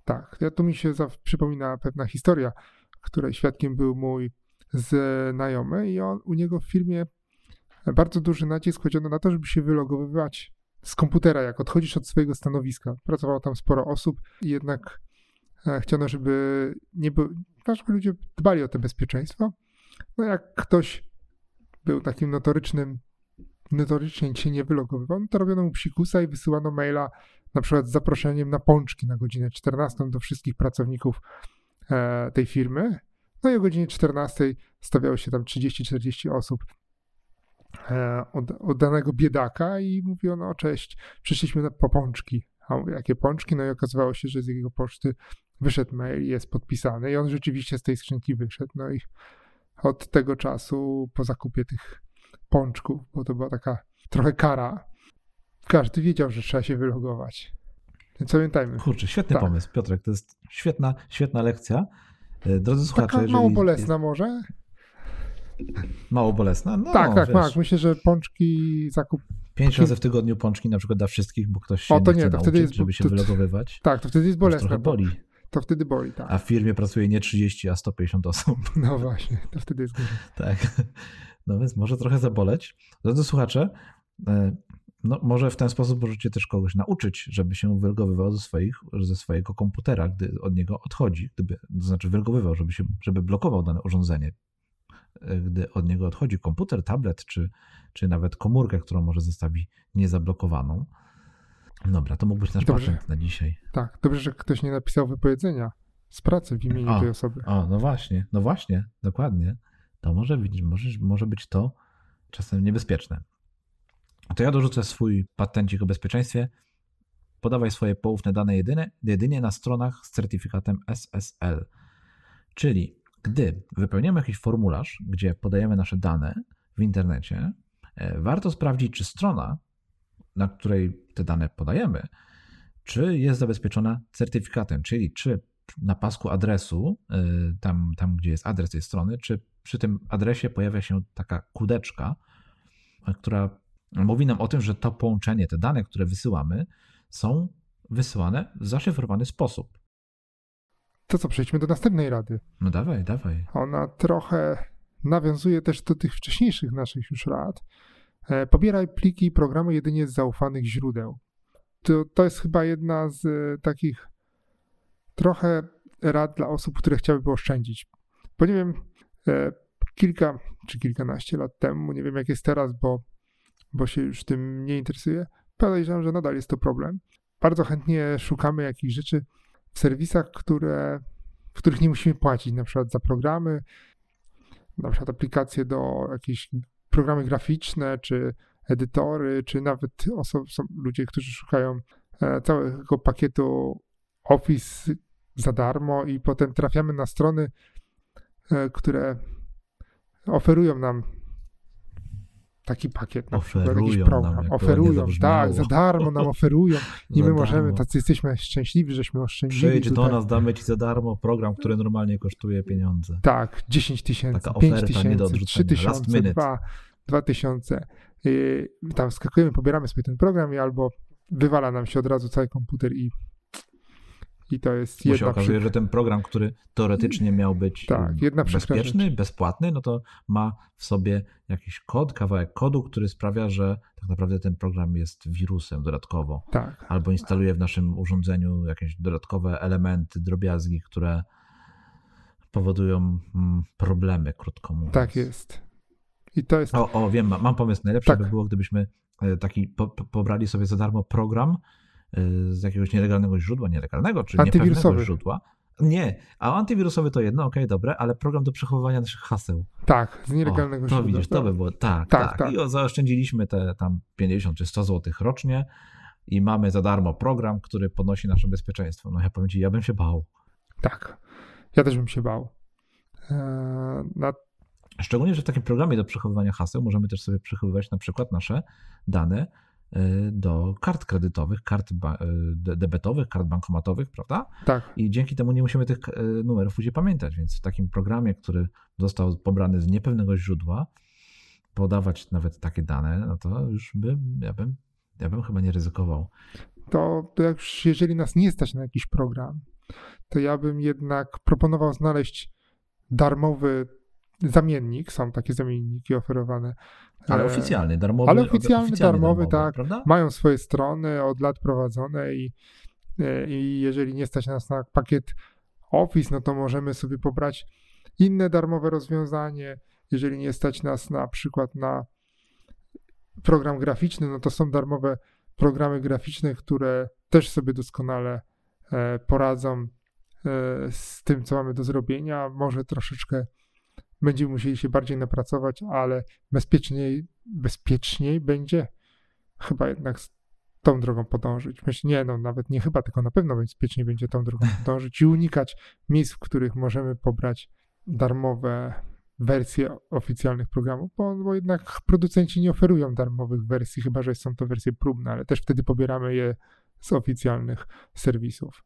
Tak, ja tu mi się przypomina pewna historia, której świadkiem był mój znajomy i on, u niego w firmie bardzo duży nacisk kładziono na to, żeby się wylogowywać z komputera, jak odchodzisz od swojego stanowiska. Pracowało tam sporo osób i jednak E, chciano, żeby nie był, no, żeby ludzie dbali o to bezpieczeństwo. No jak ktoś był takim notorycznym, notorycznie się nie wylogowywał, no to robiono mu psikusa i wysyłano maila na przykład z zaproszeniem na pączki na godzinę 14 do wszystkich pracowników e, tej firmy. No i o godzinie 14 stawiało się tam 30-40 osób od, od, danego biedaka i mówiono, no cześć, przyszliśmy na, po pączki. A mówię, jakie pączki? No i okazywało się, że z jego poczty wyszedł mail, jest podpisany i on rzeczywiście z tej skrzynki wyszedł. No i od tego czasu po zakupie tych pączków, bo to była taka trochę kara, każdy wiedział, że trzeba się wylogować. Więc pamiętajmy. Kurczę, świetny tak. pomysł, Piotrek. To jest świetna, świetna lekcja. E, drodzy słuchacze, Taka mało bolesna może? Mało bolesna? No, tak, tak, tak. Myślę, że pączki zakup. Pięć razy w tygodniu pączki na przykład dla wszystkich, bo ktoś się o, to nie, nie to nauczyć, wtedy jest, żeby się to, wylogowywać. Tak, to wtedy jest bolesne. Trochę boli. To wtedy boli, tak. A w firmie pracuje nie 30, a 150 osób. No właśnie, to wtedy jest gorzej. tak. No więc może trochę zaboleć. Drodzy słuchacze, e, no, może w ten sposób możecie też kogoś nauczyć, żeby się wylogowywał ze, swoich, ze swojego komputera, gdy od niego odchodzi, gdyby, to znaczy wylogowywał, żeby, się, żeby blokował dane urządzenie, gdy od niego odchodzi komputer, tablet, czy, czy nawet komórkę, którą może zostawi niezablokowaną. Dobra, to mógł być nasz dobrze. patent na dzisiaj. Tak, dobrze, że ktoś nie napisał wypowiedzenia z pracy w imieniu o, tej osoby. O, no właśnie, no właśnie, dokładnie. To może być, może, może być to czasem niebezpieczne. To ja dorzucę swój patencik o bezpieczeństwie. Podawaj swoje poufne dane jedynie, jedynie na stronach z certyfikatem SSL. Czyli gdy wypełniamy jakiś formularz, gdzie podajemy nasze dane w internecie, e, warto sprawdzić, czy strona, na której te dane podajemy, czy jest zabezpieczona certyfikatem, czyli czy na pasku adresu, e, tam, tam gdzie jest adres tej strony, czy przy tym adresie pojawia się taka kudeczka, która mówi nam o tym, że to połączenie, te dane, które wysyłamy, są wysyłane w zaszyfrowany sposób. To co, przejdźmy do następnej rady. No dawaj, dawaj. Ona trochę nawiązuje też do tych wcześniejszych naszych już rad. E, pobieraj pliki i programy jedynie z zaufanych źródeł. To, to jest chyba jedna z e, takich trochę rad dla osób, które chciałyby oszczędzić. Bo nie wiem, e, kilka czy kilkanaście lat temu, nie wiem jak jest teraz, bo bo się już tym nie interesuje, podejrzewam, że nadal jest to problem. Bardzo chętnie szukamy jakichś rzeczy w serwisach, które, w których nie musimy płacić, na przykład za programy, na przykład aplikacje do jakieś programy graficzne, czy edytory, czy nawet osoby, są ludzie, którzy szukają e, całego pakietu Office za darmo i potem trafiamy na strony, e, które oferują nam taki pakiet na oferują przykład, jakiś program. Oferują, tak, za darmo nam oferują i my możemy, tacy jesteśmy szczęśliwi, żeśmy oszczędzili. Przyjdź tutaj. do nas, damy ci za darmo program, który normalnie kosztuje pieniądze. Tak, 10 tysięcy, 5 tysięcy, 3 tysiące, 2, 2 tysiące. Tam skakujemy, pobieramy sobie ten program i albo wywala nam się od razu cały komputer i i to jest Bo się okazuje, że ten program, który teoretycznie miał być tak, jedna bezpieczny, bezpłatny, no to ma w sobie jakiś kod, kawałek kodu, który sprawia, że tak naprawdę ten program jest wirusem dodatkowo. Tak. Albo instaluje w naszym urządzeniu jakieś dodatkowe elementy, drobiazgi, które powodują mm, problemy, krótko mówiąc. Tak jest. I to jest. O, o wiem, mam pomysł. Najlepsze tak. by było, gdybyśmy e, taki po, pobrali sobie za darmo program, z jakiegoś nielegalnego źródła, nielegalnego czy niepewnego źródła. Nie, a antywirusowy to jedno, okej, okay, dobre, ale program do przechowywania naszych haseł. Tak, z nielegalnego o, to źródła. widzisz, to by było, tak, tak. tak. tak. I zaoszczędziliśmy te tam 50 czy 100 zł rocznie i mamy za darmo program, który podnosi nasze bezpieczeństwo. No ja powiem ci, ja bym się bał. Tak, ja też bym się bał. Eee, na... Szczególnie, że w takim programie do przechowywania haseł możemy też sobie przechowywać na przykład nasze dane do kart kredytowych, kart y, debetowych, kart bankomatowych, prawda? Tak. I dzięki temu nie musimy tych y, numerów później pamiętać, więc w takim programie, który został pobrany z niepewnego źródła, podawać nawet takie dane, no to już by, ja bym, ja bym chyba nie ryzykował. To, to jak już, jeżeli nas nie stać na jakiś program, to ja bym jednak proponował znaleźć darmowy zamiennik, są takie zamienniki oferowane. Ale e, oficjalny, darmowy. Ale oficjalny, oficjalny darmowy, darmowy, tak. Prawda? Mają swoje strony, od lat prowadzone i, e, i jeżeli nie stać nas na pakiet Office, no to możemy sobie pobrać inne darmowe rozwiązanie. Jeżeli nie stać nas na przykład na program graficzny, no to są darmowe programy graficzne, które też sobie doskonale e, poradzą z tym, co mamy do zrobienia. Może troszeczkę będziemy musieli się bardziej napracować, ale bezpieczniej, bezpieczniej będzie chyba jednak tą drogą podążyć. Myślę, nie, no nawet nie chyba, tylko na pewno bezpiecznie będzie tą drogą podążyć i unikać miejsc, w których możemy pobrać darmowe wersje oficjalnych programów, bo, bo jednak producenci nie oferują darmowych wersji, chyba że są to wersje próbne, ale też wtedy pobieramy je z oficjalnych serwisów.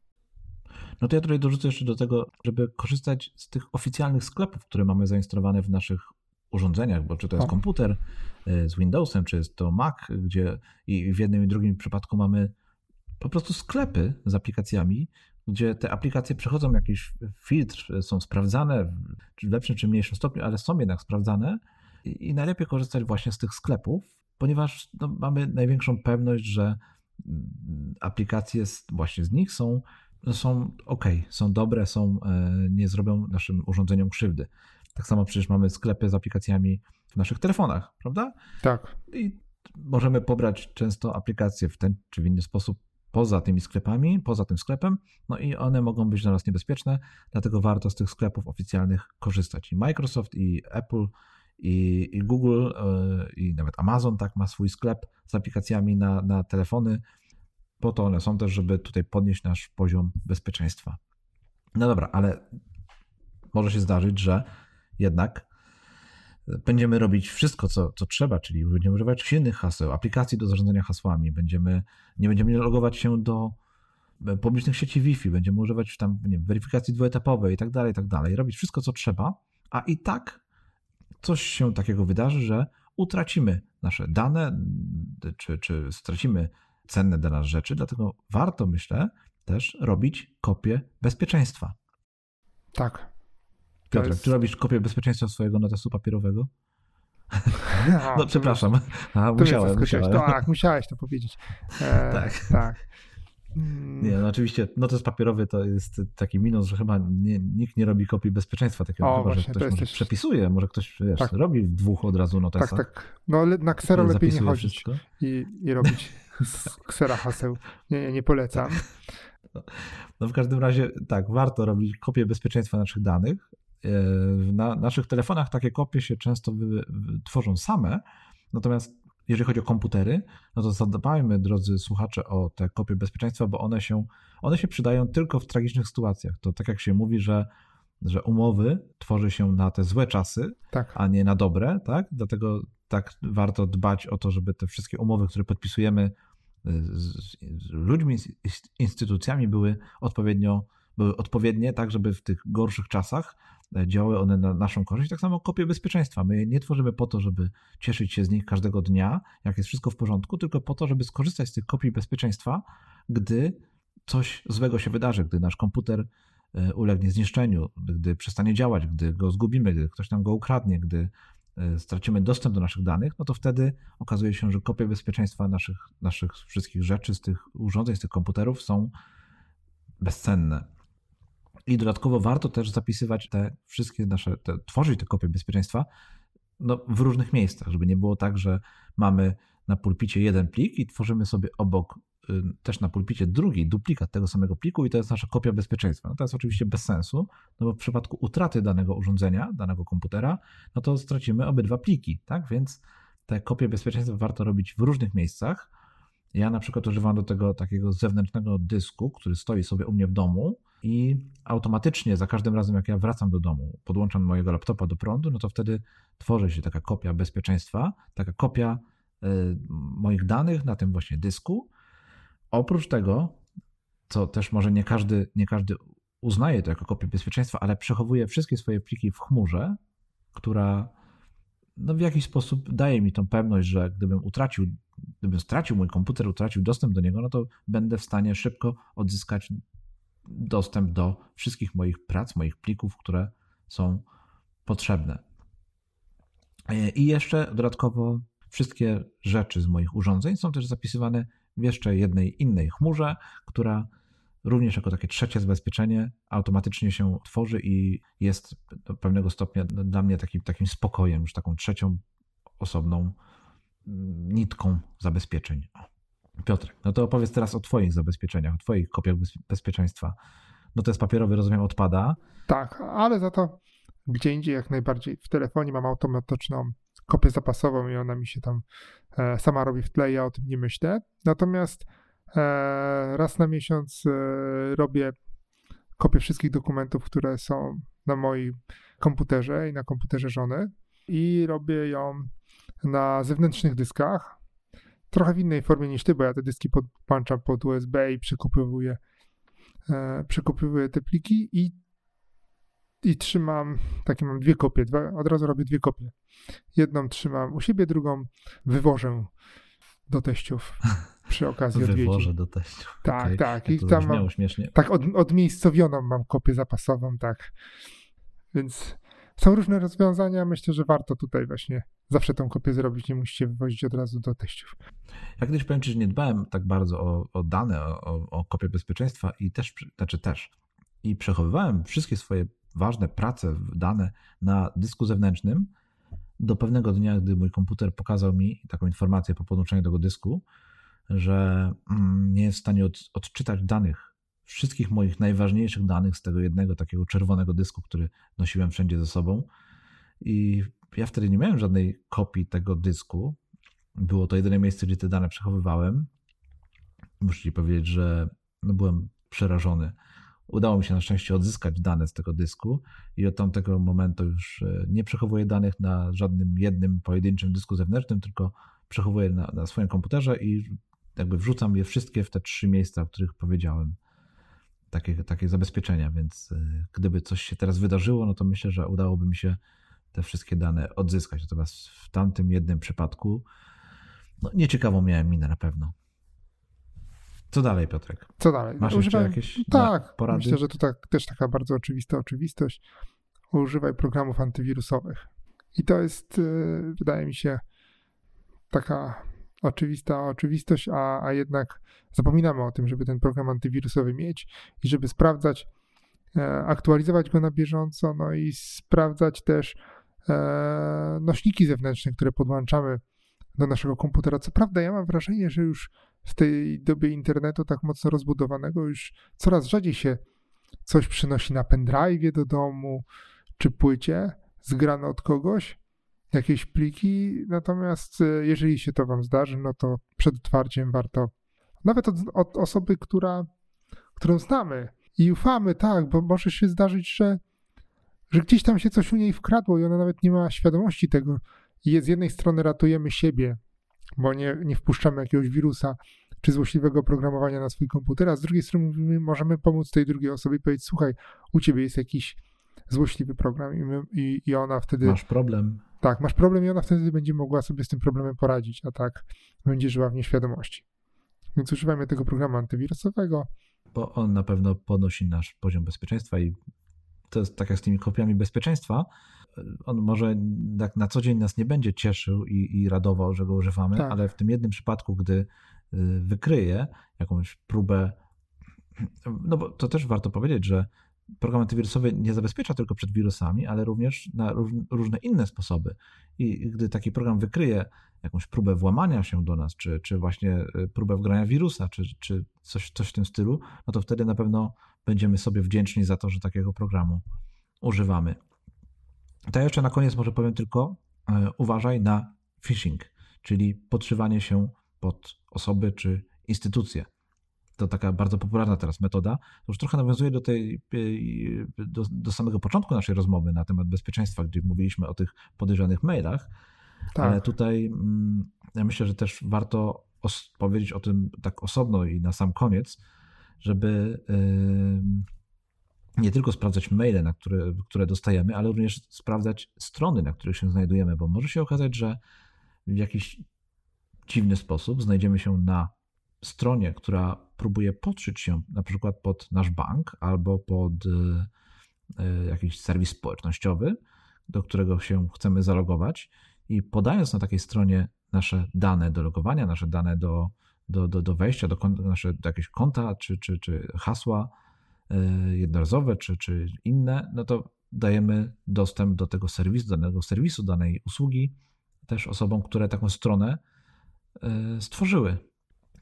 No to ja tutaj dorzucę jeszcze do tego, żeby korzystać z tych oficjalnych sklepów, które mamy zainstalowane w naszych urządzeniach, bo czy to jest o. komputer y, z Windowsem, czy jest to Mac, gdzie i w jednym i drugim przypadku mamy po prostu sklepy z aplikacjami, gdzie te aplikacje przechodzą jakiś filtr, są sprawdzane w lepszym czy mniejszym stopniu, ale są jednak sprawdzane i, najlepiej korzystać właśnie z tych sklepów, ponieważ no, mamy największą pewność, że mm, aplikacje właśnie z nich są, są ok, są dobre, są, e, nie zrobią naszym urządzeniom krzywdy. Tak samo przecież mamy sklepy z aplikacjami w naszych telefonach, prawda? Tak. I możemy pobrać często aplikacje w ten czy w inny sposób poza tymi sklepami, poza tym sklepem, no i one mogą być dla nas niebezpieczne, dlatego warto z tych sklepów oficjalnych korzystać. I Microsoft, i Apple, i, i Google, yy, i nawet Amazon tak ma swój sklep z aplikacjami na, na telefony. Po to one są też, żeby tutaj podnieść nasz poziom bezpieczeństwa. No dobra, ale może się zdarzyć, że jednak będziemy robić wszystko, co, co trzeba, czyli będziemy używać silnych haseł, aplikacji do zarządzania hasłami, będziemy, nie będziemy logować się do e, publicznych sieci Wi-Fi, będziemy używać tam nie wiem, weryfikacji dwuetapowej i tak dalej, i tak dalej, robić wszystko, co trzeba, a i tak coś się takiego wydarzy, że utracimy nasze dane, czy, czy stracimy cenne dla nas rzeczy, dlatego warto, myślę, też robić kopię bezpieczeństwa. Tak, Piotrek, jest... czy robisz kopię bezpieczeństwa swojego notesu papierowego? No, no przepraszam. A, musiałem, musiałem. Tak, musiałeś to powiedzieć. E, tak. tak. Nie, no oczywiście notes papierowy to jest taki minus, że chyba nie, nikt nie robi kopii bezpieczeństwa takiego, o, chyba, właśnie, że ktoś może też... przepisuje, może ktoś wiesz, tak. robi w dwóch od razu notesa. Tak, tak. No na ksero lepiej nie chodzić i, i robić ksera haseł. Nie, nie, polecam. No, w każdym razie tak, warto robić kopię bezpieczeństwa naszych danych, na naszych telefonach takie kopie się często wy, tworzą same, natomiast jeżeli chodzi o komputery, no to zadbajmy, drodzy słuchacze, o te kopie bezpieczeństwa, bo one się, one się przydają tylko w tragicznych sytuacjach. To tak jak się mówi, że, że umowy tworzy się na te złe czasy, tak. a nie na dobre, tak? Dlatego tak warto dbać o to, żeby te wszystkie umowy, które podpisujemy z, ludźmi, z instytucjami były odpowiednio były odpowiednie, tak żeby w tych gorszych czasach E, działały one na naszą korzyść. Tak samo kopie bezpieczeństwa. My nie tworzymy po to, żeby cieszyć się z nich każdego dnia, jak jest wszystko w porządku, tylko po to, żeby skorzystać z tych kopii bezpieczeństwa, gdy coś złego się wydarzy, gdy nasz komputer e, ulegnie zniszczeniu, gdy przestanie działać, gdy go zgubimy, gdy ktoś nam go ukradnie, gdy stracimy dostęp do naszych danych, no to wtedy okazuje się, że kopie bezpieczeństwa naszych, naszych wszystkich rzeczy, z tych urządzeń, z tych komputerów są bezcenne. I dodatkowo warto też zapisywać te wszystkie nasze, te, tworzyć te kopie bezpieczeństwa no, w różnych miejscach, żeby nie było tak, że mamy na pulpicie jeden plik i tworzymy sobie obok y, też na pulpicie drugi duplikat tego samego pliku i to jest nasza kopia bezpieczeństwa. No to jest oczywiście bez sensu, no bo w przypadku utraty danego urządzenia, danego komputera, no to stracimy obydwa pliki, tak? Więc te kopie bezpieczeństwa warto robić w różnych miejscach. Ja na przykład używam do tego takiego zewnętrznego dysku, który stoi sobie u mnie w domu i automatycznie za każdym razem, jak ja wracam do domu, podłączam mojego laptopa do prądu, no to wtedy tworzy się taka kopia bezpieczeństwa, taka kopia y, moich danych na tym właśnie dysku. Oprócz tego, co też może nie każdy, nie każdy uznaje to jako kopię bezpieczeństwa, ale przechowuje wszystkie swoje pliki w chmurze, która no w jakiś sposób daje mi tą pewność, że gdybym utracił, gdybym stracił mój komputer, utracił dostęp do niego, no to będę w stanie szybko odzyskać dostęp do wszystkich moich prac, moich plików, które są potrzebne. I jeszcze dodatkowo wszystkie rzeczy z moich urządzeń są też zapisywane w jeszcze jednej innej chmurze, która również jako takie trzecie zabezpieczenie automatycznie się tworzy i jest do pewnego stopnia dla mnie takim, takim spokojem, już taką trzecią osobną mm, nitką zabezpieczeń. Piotrek, no to opowiedz teraz o Twoich zabezpieczeniach, o Twoich kopiach bezpieczeństwa. No to jest papierowy, rozumiem, odpada. Tak, ale za to gdzie indziej jak najbardziej. W telefonie mam automatyczną kopię zapasową i ona mi się tam e, sama robi w tle, ja o tym nie myślę. Natomiast e, raz na miesiąc e, robię kopię wszystkich dokumentów, które są na moim komputerze i na komputerze żony i robię ją na zewnętrznych dyskach. Trochę w innej formie niż ty, bo ja te dyski podłączam pod USB i przekopywuję, e, te pliki i i trzymam, takie mam dwie kopie, dwa, od razu robię dwie kopie. Jedną trzymam u siebie, drugą wywożę do teściów przy okazji odwiedzin. Wywożę do teściów. Tak, okay. tak. I tam mam, śmiesznie. tak od, odmiejscowioną mam kopię zapasową, tak. Więc są różne rozwiązania. Myślę, że warto tutaj właśnie zawsze tą kopię zrobić. Nie musicie wywozić od razu do teściów. Ja kiedyś powiem Ci, że nie dbałem tak bardzo o, o dane, o, o kopię bezpieczeństwa i też, znaczy też, i przechowywałem wszystkie swoje ważne prace, dane na dysku zewnętrznym do pewnego dnia, gdy mój komputer pokazał mi taką informację po podłączeniu tego dysku, że mm, nie jest w stanie od, odczytać danych, wszystkich moich najważniejszych danych z tego jednego takiego czerwonego dysku, który nosiłem wszędzie ze sobą. I ja wtedy nie miałem żadnej kopii tego dysku. Było to jedyne miejsce, gdzie te dane przechowywałem. Muszę ci powiedzieć, że no byłem przerażony Udało mi się na szczęście odzyskać dane z tego dysku i od tamtego momentu już e, nie przechowuję danych na żadnym jednym pojedynczym dysku zewnętrznym, tylko przechowuję na, na swoim komputerze i jakby wrzucam je wszystkie w te trzy miejsca, o których powiedziałem. Takie, takie zabezpieczenia, więc e, gdyby coś się teraz wydarzyło, no to myślę, że udałoby mi się te wszystkie dane odzyskać. Natomiast w tamtym jednym przypadku no, nieciekawą miałem minę na pewno. Co dalej, Piotrek? Co dalej? Masz Używaj... jeszcze jakieś tak, porady? Myślę, że to tak, też taka bardzo oczywista oczywistość. Używaj programów antywirusowych. I to jest, y, wydaje mi się, taka oczywista oczywistość, a, a jednak zapominamy o tym, żeby ten program antywirusowy mieć i żeby sprawdzać, e, aktualizować go na bieżąco, no i sprawdzać też e, nośniki zewnętrzne, które podłączamy do naszego komputera. Co prawda, ja mam wrażenie, że już w tej dobie internetu tak mocno rozbudowanego już coraz rzadziej się coś przynosi na pendrive do domu czy płycie zgrane od kogoś, jakieś pliki. Natomiast e, jeżeli się to Wam zdarzy, no to przed otwarciem warto, nawet od, od osoby, która, którą znamy i ufamy, tak, bo może się zdarzyć, że, że gdzieś tam się coś u niej wkradło i ona nawet nie ma świadomości tego. I z jednej strony ratujemy siebie, bo nie, nie wpuszczamy jakiegoś wirusa czy złośliwego programowania na swój komputer, a z drugiej strony mówimy, możemy pomóc tej drugiej osobie i powiedzieć, słuchaj, u ciebie jest jakiś złośliwy program i, my, i, i ona wtedy... Masz problem. Tak, masz problem i ona wtedy będzie mogła sobie z tym problemem poradzić, a tak będzie żyła w nieświadomości. Więc używajmy tego programu antywirusowego. Bo on na pewno podnosi nasz poziom bezpieczeństwa i to jest tak jak z tymi kopiami bezpieczeństwa, on może tak na co dzień nas nie będzie cieszył i, i radował, że go używamy, tak. ale w tym jednym przypadku, gdy y, wykryje jakąś próbę, no bo to też warto powiedzieć, że program antywirusowy nie zabezpiecza tylko przed wirusami, ale również na różne inne sposoby. I gdy taki program wykryje jakąś próbę włamania się do nas, czy, czy właśnie y, próbę wgrania wirusa, czy, czy coś, coś w tym stylu, no to wtedy na pewno będziemy sobie wdzięczni za to, że takiego programu używamy. To jeszcze na koniec może powiem tylko, e, uważaj na phishing, czyli podszywanie się pod osoby czy instytucje. To taka bardzo popularna teraz metoda. To już trochę nawiązuje do, tej, e, do, do samego początku naszej rozmowy na temat bezpieczeństwa, gdzie mówiliśmy o tych podejrzanych mailach, tak. ale tutaj mm, ja myślę, że też warto powiedzieć o tym tak osobno i na sam koniec, żeby nie tylko sprawdzać maile, na które, które dostajemy, ale również sprawdzać strony, na których się znajdujemy, bo może się okazać, że w jakiś dziwny sposób znajdziemy się na stronie, która próbuje podszyć się na przykład pod nasz bank albo pod e, e, jakiś serwis społecznościowy, do którego się chcemy zalogować i podając na takiej stronie nasze dane do logowania, nasze dane do do, do, do wejścia do, nasze, do jakiegoś konta, czy, czy, czy hasła jednorazowe, czy, czy inne, no to dajemy dostęp do tego serwisu, danego serwisu, danej usługi też osobom, które taką stronę y, stworzyły.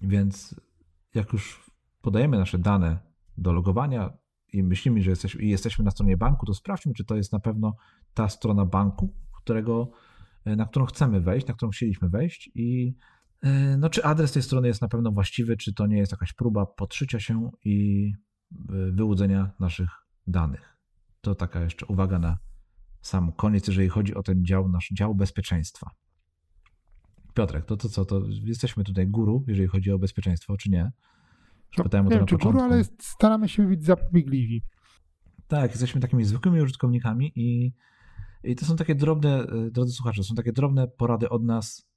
Więc jak już podajemy nasze dane do logowania i myślimy, że jesteśmy, na stronie banku, to sprawdźmy, czy to jest na pewno ta strona banku, którego, y, na którą chcemy wejść, na którą chcieliśmy wejść i no, czy adres tej strony jest na pewno właściwy, czy to nie jest jakaś próba podszycia się i wyłudzenia naszych danych. To taka jeszcze uwaga na sam koniec, jeżeli chodzi o ten dział, nasz dział bezpieczeństwa. Piotrek, to, to co, to jesteśmy tutaj guru, jeżeli chodzi o bezpieczeństwo, czy nie? No, Pytałem nie wiem, czy guru, ale staramy się być zapobiegliwi. Tak, jesteśmy takimi zwykłymi użytkownikami i, i to są takie drobne, e, drodzy słuchacze, są takie drobne porady od nas,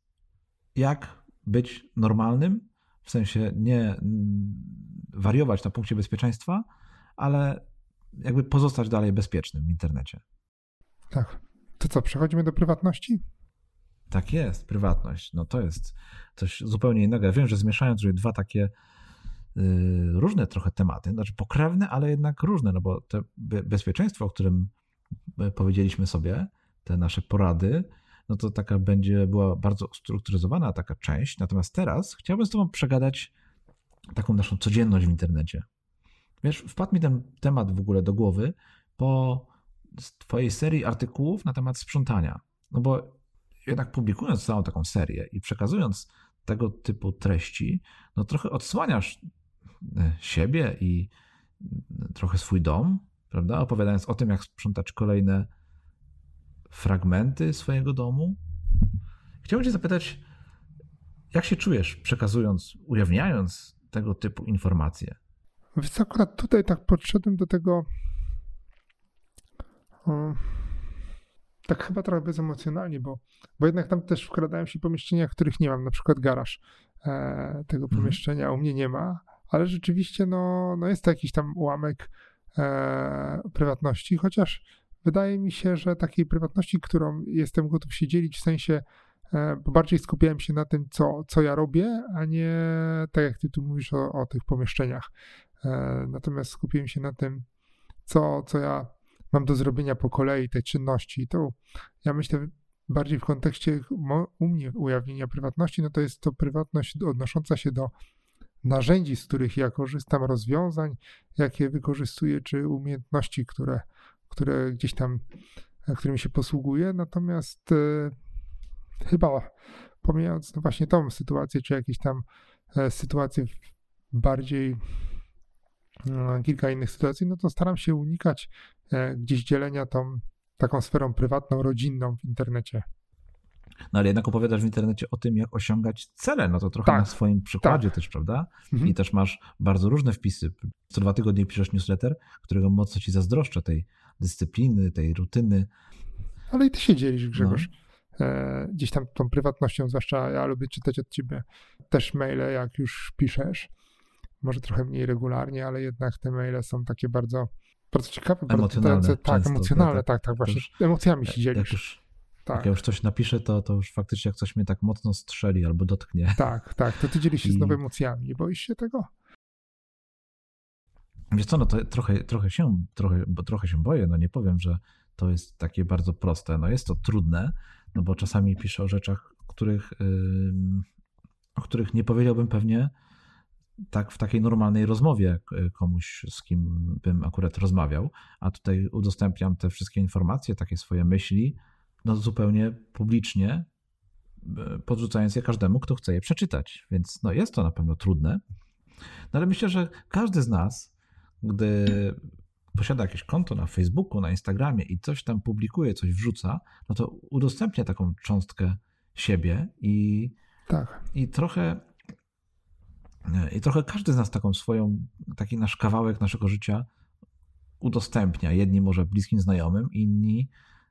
jak być normalnym, w sensie nie wariować na punkcie bezpieczeństwa, ale jakby pozostać dalej bezpiecznym w internecie. Tak. To co, przechodzimy do prywatności? Tak jest, prywatność. No to jest coś zupełnie innego. Ja wiem, że zmieszając tutaj dwa takie yy, różne trochę tematy, znaczy pokrewne, ale jednak różne, no bo to bezpieczeństwo, o którym y, powiedzieliśmy sobie, te nasze porady, no to taka będzie była bardzo ustrukturyzowana taka część. Natomiast teraz chciałbym z Tobą przegadać taką naszą codzienność w internecie. Wiesz, wpadł mi ten temat w ogóle do głowy po Twojej serii artykułów na temat sprzątania. No bo jednak publikując całą taką serię i przekazując tego typu treści, no trochę odsłaniasz e, siebie i trochę swój dom, prawda? Opowiadając o tym, jak sprzątać kolejne fragmenty swojego domu. Chciałbym Cię zapytać, jak się czujesz przekazując, ujawniając tego typu informacje? Więc akurat tutaj tak podszedłem do tego tak chyba trochę bezemocjonalnie, bo, bo jednak tam też wkradają się pomieszczenia, których nie mam, na przykład garaż e, tego mhm. pomieszczenia u mnie nie ma, ale rzeczywiście no, no jest to jakiś tam ułamek e, prywatności, chociaż wydaje mi się, że takiej prywatności, którą jestem gotów się dzielić, w sensie, bo bardziej skupiałem się na tym, co, co ja robię, a nie tak jak ty tu mówisz o, o tych pomieszczeniach. E, natomiast skupiłem się na tym, co, co ja mam do zrobienia po kolei, tej czynności. To ja myślę bardziej w kontekście u mnie ujawnienia prywatności, no to jest to prywatność odnosząca się do narzędzi, z których ja korzystam, rozwiązań, jakie wykorzystuję, czy umiejętności, które, które gdzieś tam, e, którymi się posługuje, natomiast e, chyba pomijając no właśnie tą sytuację, czy jakieś tam e, sytuacje bardziej no, kilka innych sytuacji, no to staram się unikać e, gdzieś dzielenia tą taką sferą prywatną, rodzinną w internecie. No ale jednak opowiadasz w internecie o tym, jak osiągać cele, no to trochę tak, na swoim przykładzie tak. też, prawda? Mhm. I też masz bardzo różne wpisy. Co dwa tygodnie piszesz newsletter, którego mocno ci zazdroszczę, tej dyscypliny, tej rutyny. Ale i ty się dzielisz, Grzegorz. No. E, gdzieś tam tą prywatnością, zwłaszcza ja lubię czytać od ciebie też maile, jak już piszesz. Może trochę mniej regularnie, ale jednak te maile są takie bardzo, bardzo ciekawe, emocjonalne, bardzo tak, emocjonalne, tak, tak, właśnie już, emocjami się dzielisz. Jak już, tak. jak ja już coś napiszę, to, to już faktycznie jak coś mnie tak mocno strzeli albo dotknie. Tak, tak, to ty dzielisz się I... z nowymi emocjami. Nie boisz się tego? Wiesz co, no to trochę, trochę, się, trochę, bo trochę się boję, no nie powiem, że to jest takie bardzo proste. No jest to trudne, no bo czasami piszę o rzeczach, których, o których nie powiedziałbym pewnie tak w takiej normalnej rozmowie komuś, z kim bym akurat rozmawiał, a tutaj udostępniam te wszystkie informacje, takie swoje myśli, no zupełnie publicznie, e, podrzucając je każdemu, kto chce je przeczytać. Więc no jest to na pewno trudne. No ale myślę, że każdy z nas gdy posiada jakieś konto na Facebooku, na Instagramie i coś tam publikuje, coś wrzuca, no to udostępnia taką cząstkę siebie i, tak. i trochę i trochę każdy z nas taką swoją, taki nasz kawałek naszego życia udostępnia. Jedni może bliskim znajomym, inni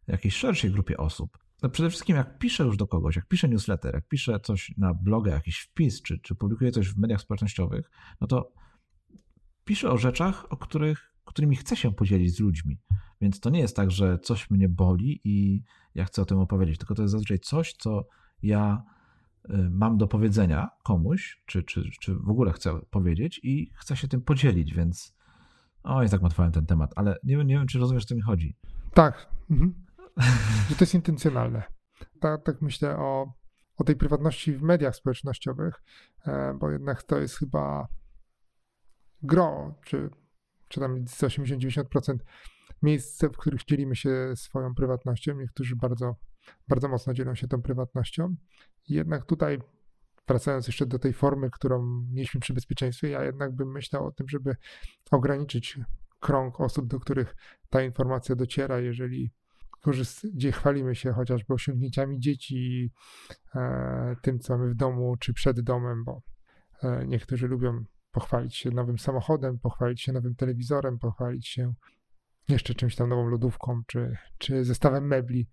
jakiejś szerszej grupie osób. No przede wszystkim jak piszę już do kogoś, jak piszę newsletter, jak piszę coś na bloga, jakiś wpis, czy, czy publikuję coś w mediach społecznościowych, no to piszę o rzeczach, o których, którymi chcę się podzielić z ludźmi. Więc to nie jest tak, że coś mnie boli i ja chcę o tym opowiedzieć, tylko to jest zazwyczaj coś, co ja mam do powiedzenia komuś, czy, czy, czy w ogóle chcę powiedzieć i chcę się tym podzielić, więc oj, tak łatwałem ten temat, ale nie, nie wiem, czy rozumiesz, o co mi chodzi. Tak, mhm. że to jest intencjonalne. Tak, tak myślę o, o tej prywatności w mediach społecznościowych, e, bo jednak to jest chyba gro, czy, czy tam 80-90% miejsc, w których dzielimy się swoją prywatnością. Niektórzy bardzo, bardzo mocno dzielą się tą prywatnością. Jednak tutaj, wracając jeszcze do tej formy, którą mieliśmy przy bezpieczeństwie, ja jednak bym myślał o tym, żeby ograniczyć krąg osób, do których ta informacja dociera, jeżeli gdzie chwalimy się chociażby osiągnięciami dzieci, e, tym, co mamy w domu czy przed domem, bo e, niektórzy lubią pochwalić się nowym samochodem, pochwalić się nowym telewizorem, pochwalić się jeszcze czymś tam nową lodówką, czy, czy zestawem mebli.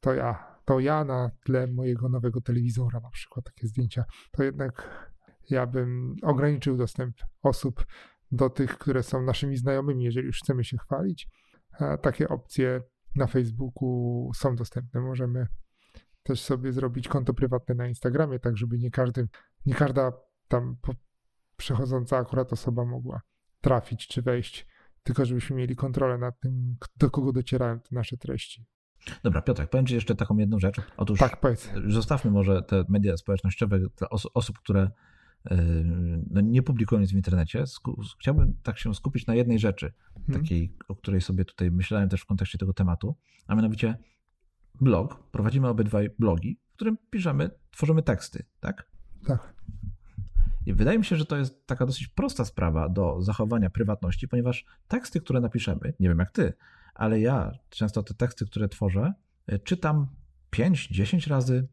To ja, to ja na tle mojego nowego telewizora, na przykład takie zdjęcia, to jednak ja bym ograniczył dostęp osób do tych, które są naszymi znajomymi, jeżeli już chcemy się chwalić. Takie opcje na Facebooku są dostępne. Możemy też sobie zrobić konto prywatne na Instagramie, tak żeby nie każdy, nie każda tam przechodząca akurat osoba mogła trafić czy wejść, tylko żebyśmy mieli kontrolę nad tym, do kogo docierają te nasze treści. Dobra, Piotrek, powiem Ci jeszcze taką jedną rzecz. Otóż tak, powiedz. zostawmy może te media społecznościowe dla os osób, które yy, no, nie publikują nic w internecie. Chciałbym tak się skupić na jednej rzeczy, hmm. takiej, o której sobie tutaj myślałem też w kontekście tego tematu, a mianowicie blog. Prowadzimy obydwaj blogi, w którym piszemy, tworzymy teksty, tak? Tak. I wydaje mi się, że to jest taka dosyć prosta sprawa do zachowania prywatności, ponieważ teksty, które napiszemy, nie wiem jak ty, ale ja często te teksty, które tworzę, e, czytam 5-10 razy.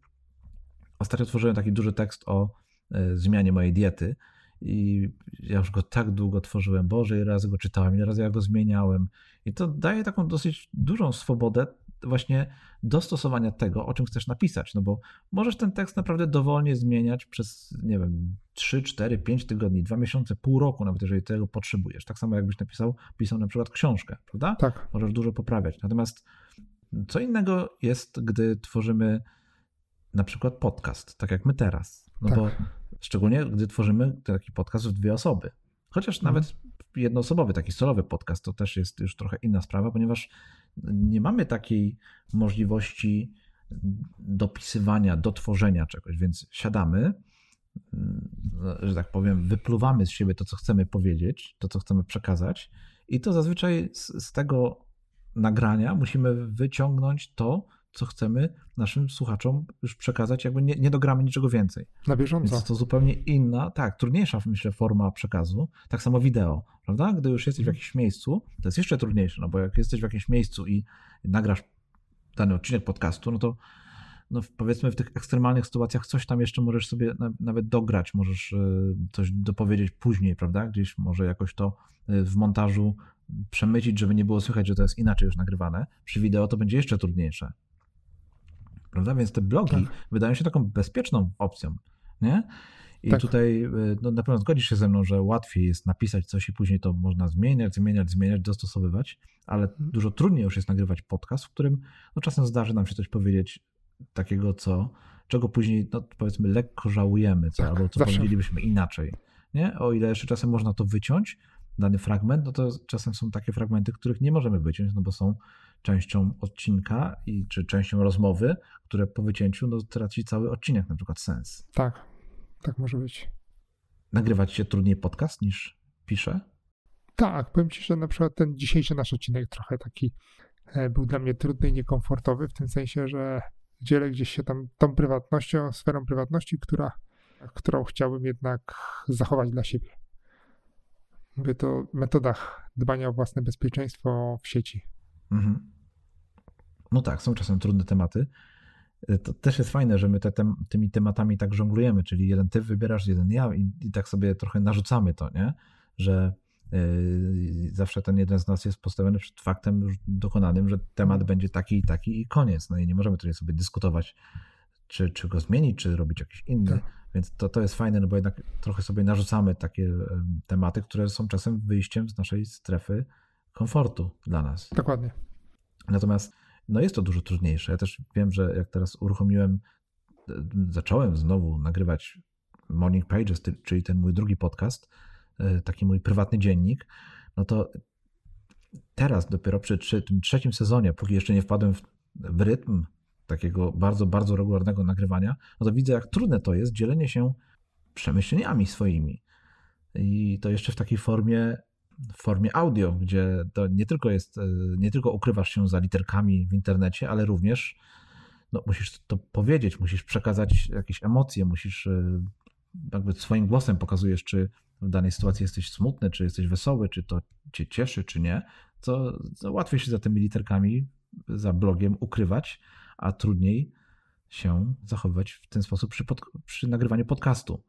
Ostatnio tworzyłem taki duży tekst o e, zmianie mojej diety i ja już go tak długo tworzyłem, Boże, ile razy go czytałem, ile razy ja go zmieniałem. I to daje taką dosyć dużą swobodę właśnie dostosowania tego, o czym chcesz napisać, no bo możesz ten tekst naprawdę dowolnie zmieniać przez, nie wiem, 3, 4, 5 tygodni, 2 miesiące, pół roku, nawet jeżeli tego potrzebujesz. Tak samo jakbyś napisał, pisał na przykład książkę, prawda? Tak. Możesz dużo poprawiać. Natomiast co innego jest, gdy tworzymy na przykład podcast, tak jak my teraz. No tak. bo szczególnie, gdy tworzymy taki podcast w dwie osoby. Chociaż mhm. nawet jednoosobowy, taki solowy podcast, to też jest już trochę inna sprawa, ponieważ nie mamy takiej możliwości dopisywania, dotworzenia czegoś, więc siadamy, że tak powiem, wypluwamy z siebie to, co chcemy powiedzieć, to, co chcemy przekazać, i to zazwyczaj z, z tego nagrania musimy wyciągnąć to, co chcemy naszym słuchaczom już przekazać, jakby nie, nie dogramy niczego więcej. Na bieżąco. Więc to zupełnie inna, tak, trudniejsza myślę forma przekazu. Tak samo wideo, prawda? Gdy już jesteś w jakimś miejscu, to jest jeszcze trudniejsze, no bo jak jesteś w jakimś miejscu i nagrasz dany odcinek podcastu, no to no powiedzmy w tych ekstremalnych sytuacjach coś tam jeszcze możesz sobie nawet dograć, możesz e, coś dopowiedzieć później, prawda? Gdzieś może jakoś to e, w montażu przemycić, żeby nie było słychać, że to jest inaczej już nagrywane. Przy wideo to będzie jeszcze trudniejsze prawda? Więc te blogi tak. wydają się taką bezpieczną opcją, nie? I tak. tutaj e, no, na pewno zgodzisz się ze mną, że łatwiej jest napisać coś i później to można zmieniać, zmieniać, zmieniać, dostosowywać, ale mhm. dużo trudniej już jest nagrywać podcast, w którym no, czasem zdarzy nam się coś powiedzieć takiego, co, czego później, no, powiedzmy, lekko żałujemy, co, tak, albo co zawsze. powiedzielibyśmy inaczej. Nie? O ile jeszcze czasem można to wyciąć, dany fragment, no to czasem są takie fragmenty, których nie możemy wyciąć, no bo są częścią odcinka i, czy częścią rozmowy, które po wycięciu no, traci cały odcinek na przykład sens. Tak, tak może być. Nagrywać się trudniej podcast niż pisze? Tak, powiem Ci, że na przykład ten dzisiejszy nasz odcinek trochę taki e, był dla mnie trudny i niekomfortowy, w tym sensie, że dzielę gdzieś się tam tą prywatnością, sferą prywatności, która, którą chciałbym jednak zachować dla siebie. Mówię to o metodach dbania o własne bezpieczeństwo w sieci. Mhm. No tak, są czasem trudne tematy. E, to też jest fajne, że my te, tymi tematami tak żonglujemy, czyli jeden ty wybierasz, jeden ja i, i tak sobie trochę narzucamy to, nie? Że yy, zawsze ten jeden z nas jest postawiony przed faktem już dokonanym, że temat mhm. będzie taki i taki i koniec. No i nie możemy tutaj sobie dyskutować, czy, czy go zmienić, czy robić jakiś inny. Tak. Więc to, to jest fajne, no bo jednak trochę sobie narzucamy takie tematy, które są czasem wyjściem z naszej strefy komfortu dla nas. Dokładnie. Natomiast no jest to dużo trudniejsze. Ja też wiem, że jak teraz uruchomiłem zacząłem znowu nagrywać Morning Pages, czyli ten mój drugi podcast, taki mój prywatny dziennik, no to teraz dopiero przy, tym trzecim sezonie, póki jeszcze nie wpadłem w rytm takiego bardzo, bardzo regularnego nagrywania, no to widzę, jak trudne to jest dzielenie się przemyśleniami swoimi. I to jeszcze w takiej formie, w formie audio, gdzie to nie tylko jest, e, nie tylko ukrywasz się za literkami w internecie, ale również no, musisz to powiedzieć, musisz przekazać jakieś emocje, musisz e, jakby swoim głosem pokazujesz, czy w danej sytuacji jesteś smutny, czy jesteś wesoły, czy to cię cieszy, czy nie, to, łatwiej się za tymi literkami, za blogiem ukrywać, a trudniej się zachowywać w ten sposób przy, pod, przy nagrywaniu podcastu.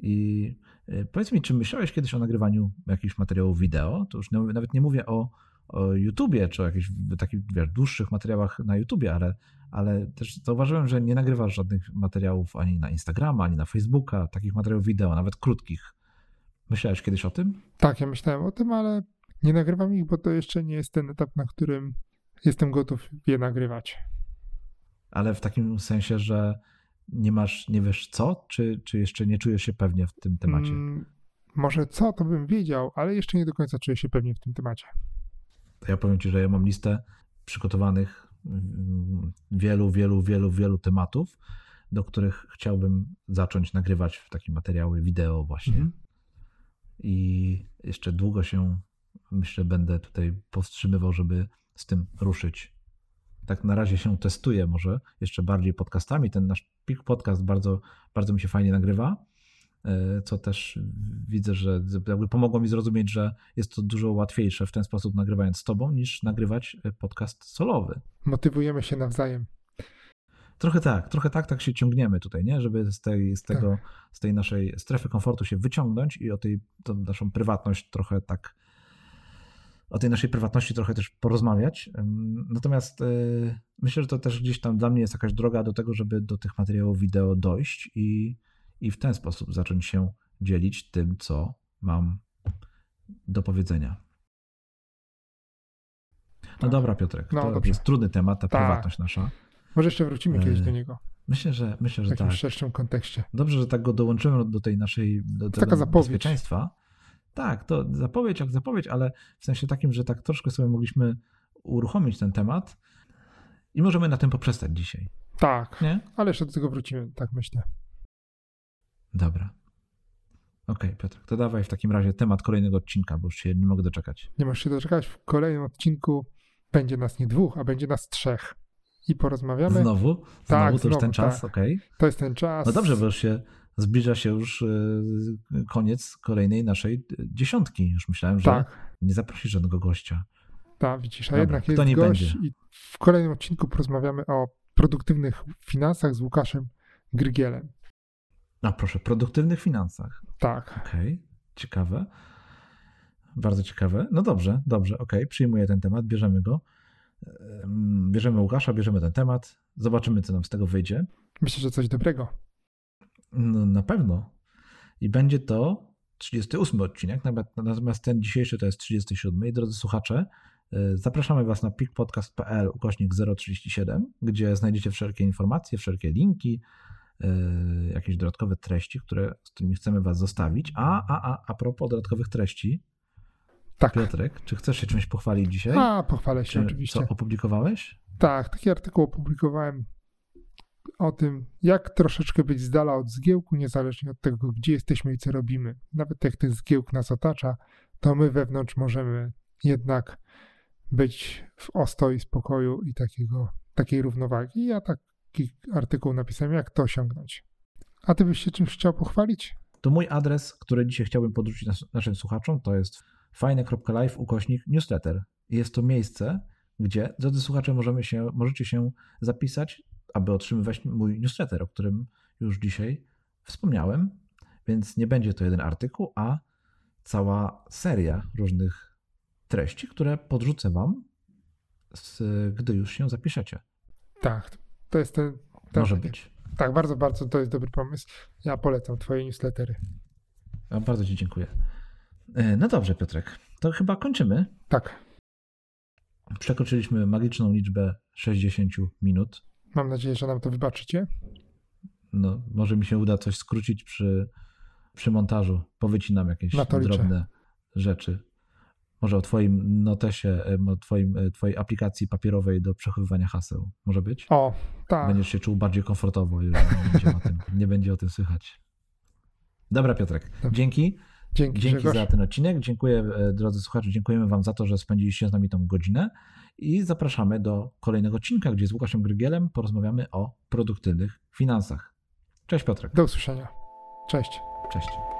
I e, powiedz mi, czy myślałeś kiedyś o nagrywaniu jakichś materiałów wideo? To już nawet nie mówię o, o YouTubie, czy o jakichś takich wiesz, dłuższych materiałach na YouTubie, ale, ale też zauważyłem, że nie nagrywasz żadnych materiałów ani na Instagrama, ani na Facebooka, takich materiałów wideo, nawet krótkich. Myślałeś kiedyś o tym? Tak, ja myślałem o tym, ale nie nagrywam ich, bo to jeszcze nie jest ten etap, na którym jestem gotów je nagrywać. Ale w takim sensie, że nie masz, nie wiesz co, czy, czy jeszcze nie czujesz się pewnie w tym temacie? Hmm, może co, to bym wiedział, ale jeszcze nie do końca czuję się pewnie w tym temacie. To ja powiem Ci, że ja mam listę przygotowanych mm, wielu, wielu, wielu, wielu tematów, do których chciałbym zacząć nagrywać w takie materiały wideo właśnie. Mm -hmm. I jeszcze długo się, myślę, będę tutaj powstrzymywał, żeby z tym ruszyć tak na razie się testuję może jeszcze bardziej podcastami. Ten nasz PIK podcast bardzo, bardzo mi się fajnie nagrywa, e, co też widzę, że jakby pomogło mi zrozumieć, że jest to dużo łatwiejsze w ten sposób nagrywając z tobą, niż nagrywać podcast solowy. Motywujemy się nawzajem. Trochę tak, trochę tak, tak się ciągniemy tutaj, nie? Żeby z tej, z tego, tak. z tej naszej strefy komfortu się wyciągnąć i o tej naszą prywatność trochę tak o tej naszej prywatności trochę też porozmawiać. Natomiast y, myślę, że to też gdzieś tam dla mnie jest jakaś droga do tego, żeby do tych materiałów wideo dojść i, i w ten sposób zacząć się dzielić tym, co mam do powiedzenia. No tak. dobra, Piotrek, no, to dobrze. jest trudny temat, ta tak. prywatność nasza. Może jeszcze wrócimy kiedyś do niego. Myślę, że myślę, że w takim tak. szerszym kontekście. Dobrze, że tak go dołączymy do tej naszej do, Taka zapowiedź. bezpieczeństwa. Tak, to zapowiedź jak zapowiedź, ale w sensie takim, że tak troszkę sobie mogliśmy uruchomić ten temat i możemy na tym poprzestać dzisiaj. Tak, nie? ale jeszcze do tego wrócimy, tak myślę. Dobra. Okej, okay, Piotr, to dawaj w takim razie temat kolejnego odcinka, bo już się nie mogę doczekać. Nie możesz się doczekać. W kolejnym odcinku będzie nas nie dwóch, a będzie nas trzech. I porozmawiamy. Znowu? Znowu? Tak, to znowu, już ten czas, tak. okej. Okay. To jest ten czas. No dobrze, bo już się zbliża się już e, koniec kolejnej naszej dziesiątki. Już myślałem, że tak. nie zaprosisz żadnego gościa. Tak, widzisz, a Dobra, jednak jest nie gość będzie? i w kolejnym odcinku porozmawiamy o produktywnych finansach z Łukaszem Grygielem. A proszę, produktywnych finansach. Tak. Okej, okay. ciekawe. Bardzo ciekawe. No dobrze, dobrze, okej, okay. przyjmuję ten temat, bierzemy go. Bierzemy Łukasza, bierzemy ten temat, zobaczymy, co nam z tego wyjdzie. Myślę, że coś dobrego. No, na pewno. I będzie to 38 odcinek, natomiast ten dzisiejszy to jest 37. I drodzy słuchacze, e, zapraszamy Was na pikpodcast.pl ukośnik 037, gdzie znajdziecie wszelkie informacje, wszelkie linki, e, jakieś dodatkowe treści, które, z którymi chcemy Was zostawić. A, a, a, a propos dodatkowych treści, tak. Piotrek, czy chcesz się czymś pochwalić dzisiaj? A, pochwalę się czy, oczywiście. Co opublikowałeś? Tak, taki artykuł opublikowałem o tym, jak troszeczkę być z dala od zgiełku, niezależnie od tego, gdzie jesteśmy i co robimy. Nawet jak ten zgiełk nas otacza, to my wewnątrz możemy jednak być w ostoi spokoju i takiego, takiej równowagi. Ja taki artykuł napisałem, jak to osiągnąć. A ty byś się czymś chciał pochwalić? To mój adres, który dzisiaj chciałbym podrzucić nas, naszym słuchaczom, to jest fajne.live ukośnik newsletter. Jest to miejsce, gdzie, drodzy słuchacze, możemy się, możecie się zapisać aby otrzymywać mój newsletter, o którym już dzisiaj wspomniałem. Więc nie będzie to jeden artykuł, a cała seria różnych treści, które podrzucę Wam, gdy już się zapiszecie. Tak, to jest ten. ten Może być. Tak, bardzo, bardzo to jest dobry pomysł. Ja polecam Twoje newslettery. Ja bardzo Ci dziękuję. E, no dobrze, Piotrek, to chyba kończymy. Tak. Przekroczyliśmy magiczną liczbę 60 minut. Mam nadzieję, że nam to wybaczycie. no, może mi się uda coś skrócić przy, przy montażu. Powycinam jakieś drobne rzeczy. Może o twoim notesie, o twoim, e, twojej aplikacji papierowej do przechowywania haseł. Może być? O, tak. Będziesz się czuł bardziej komfortowo, jeżeli nie będzie o tym, nie będzie o tym słychać. Dobra, Piotrek. Dzięki. Dzięki, Dzięki za ten odcinek. Dziękuję, e, drodzy słuchacze, dziękujemy Wam za to, że spędziliście z nami tą godzinę i zapraszamy do kolejnego odcinka, gdzie z Łukaszem Grygielem porozmawiamy o produktywnych finansach. Cześć Piotrek. Do usłyszenia. Cześć. Cześć.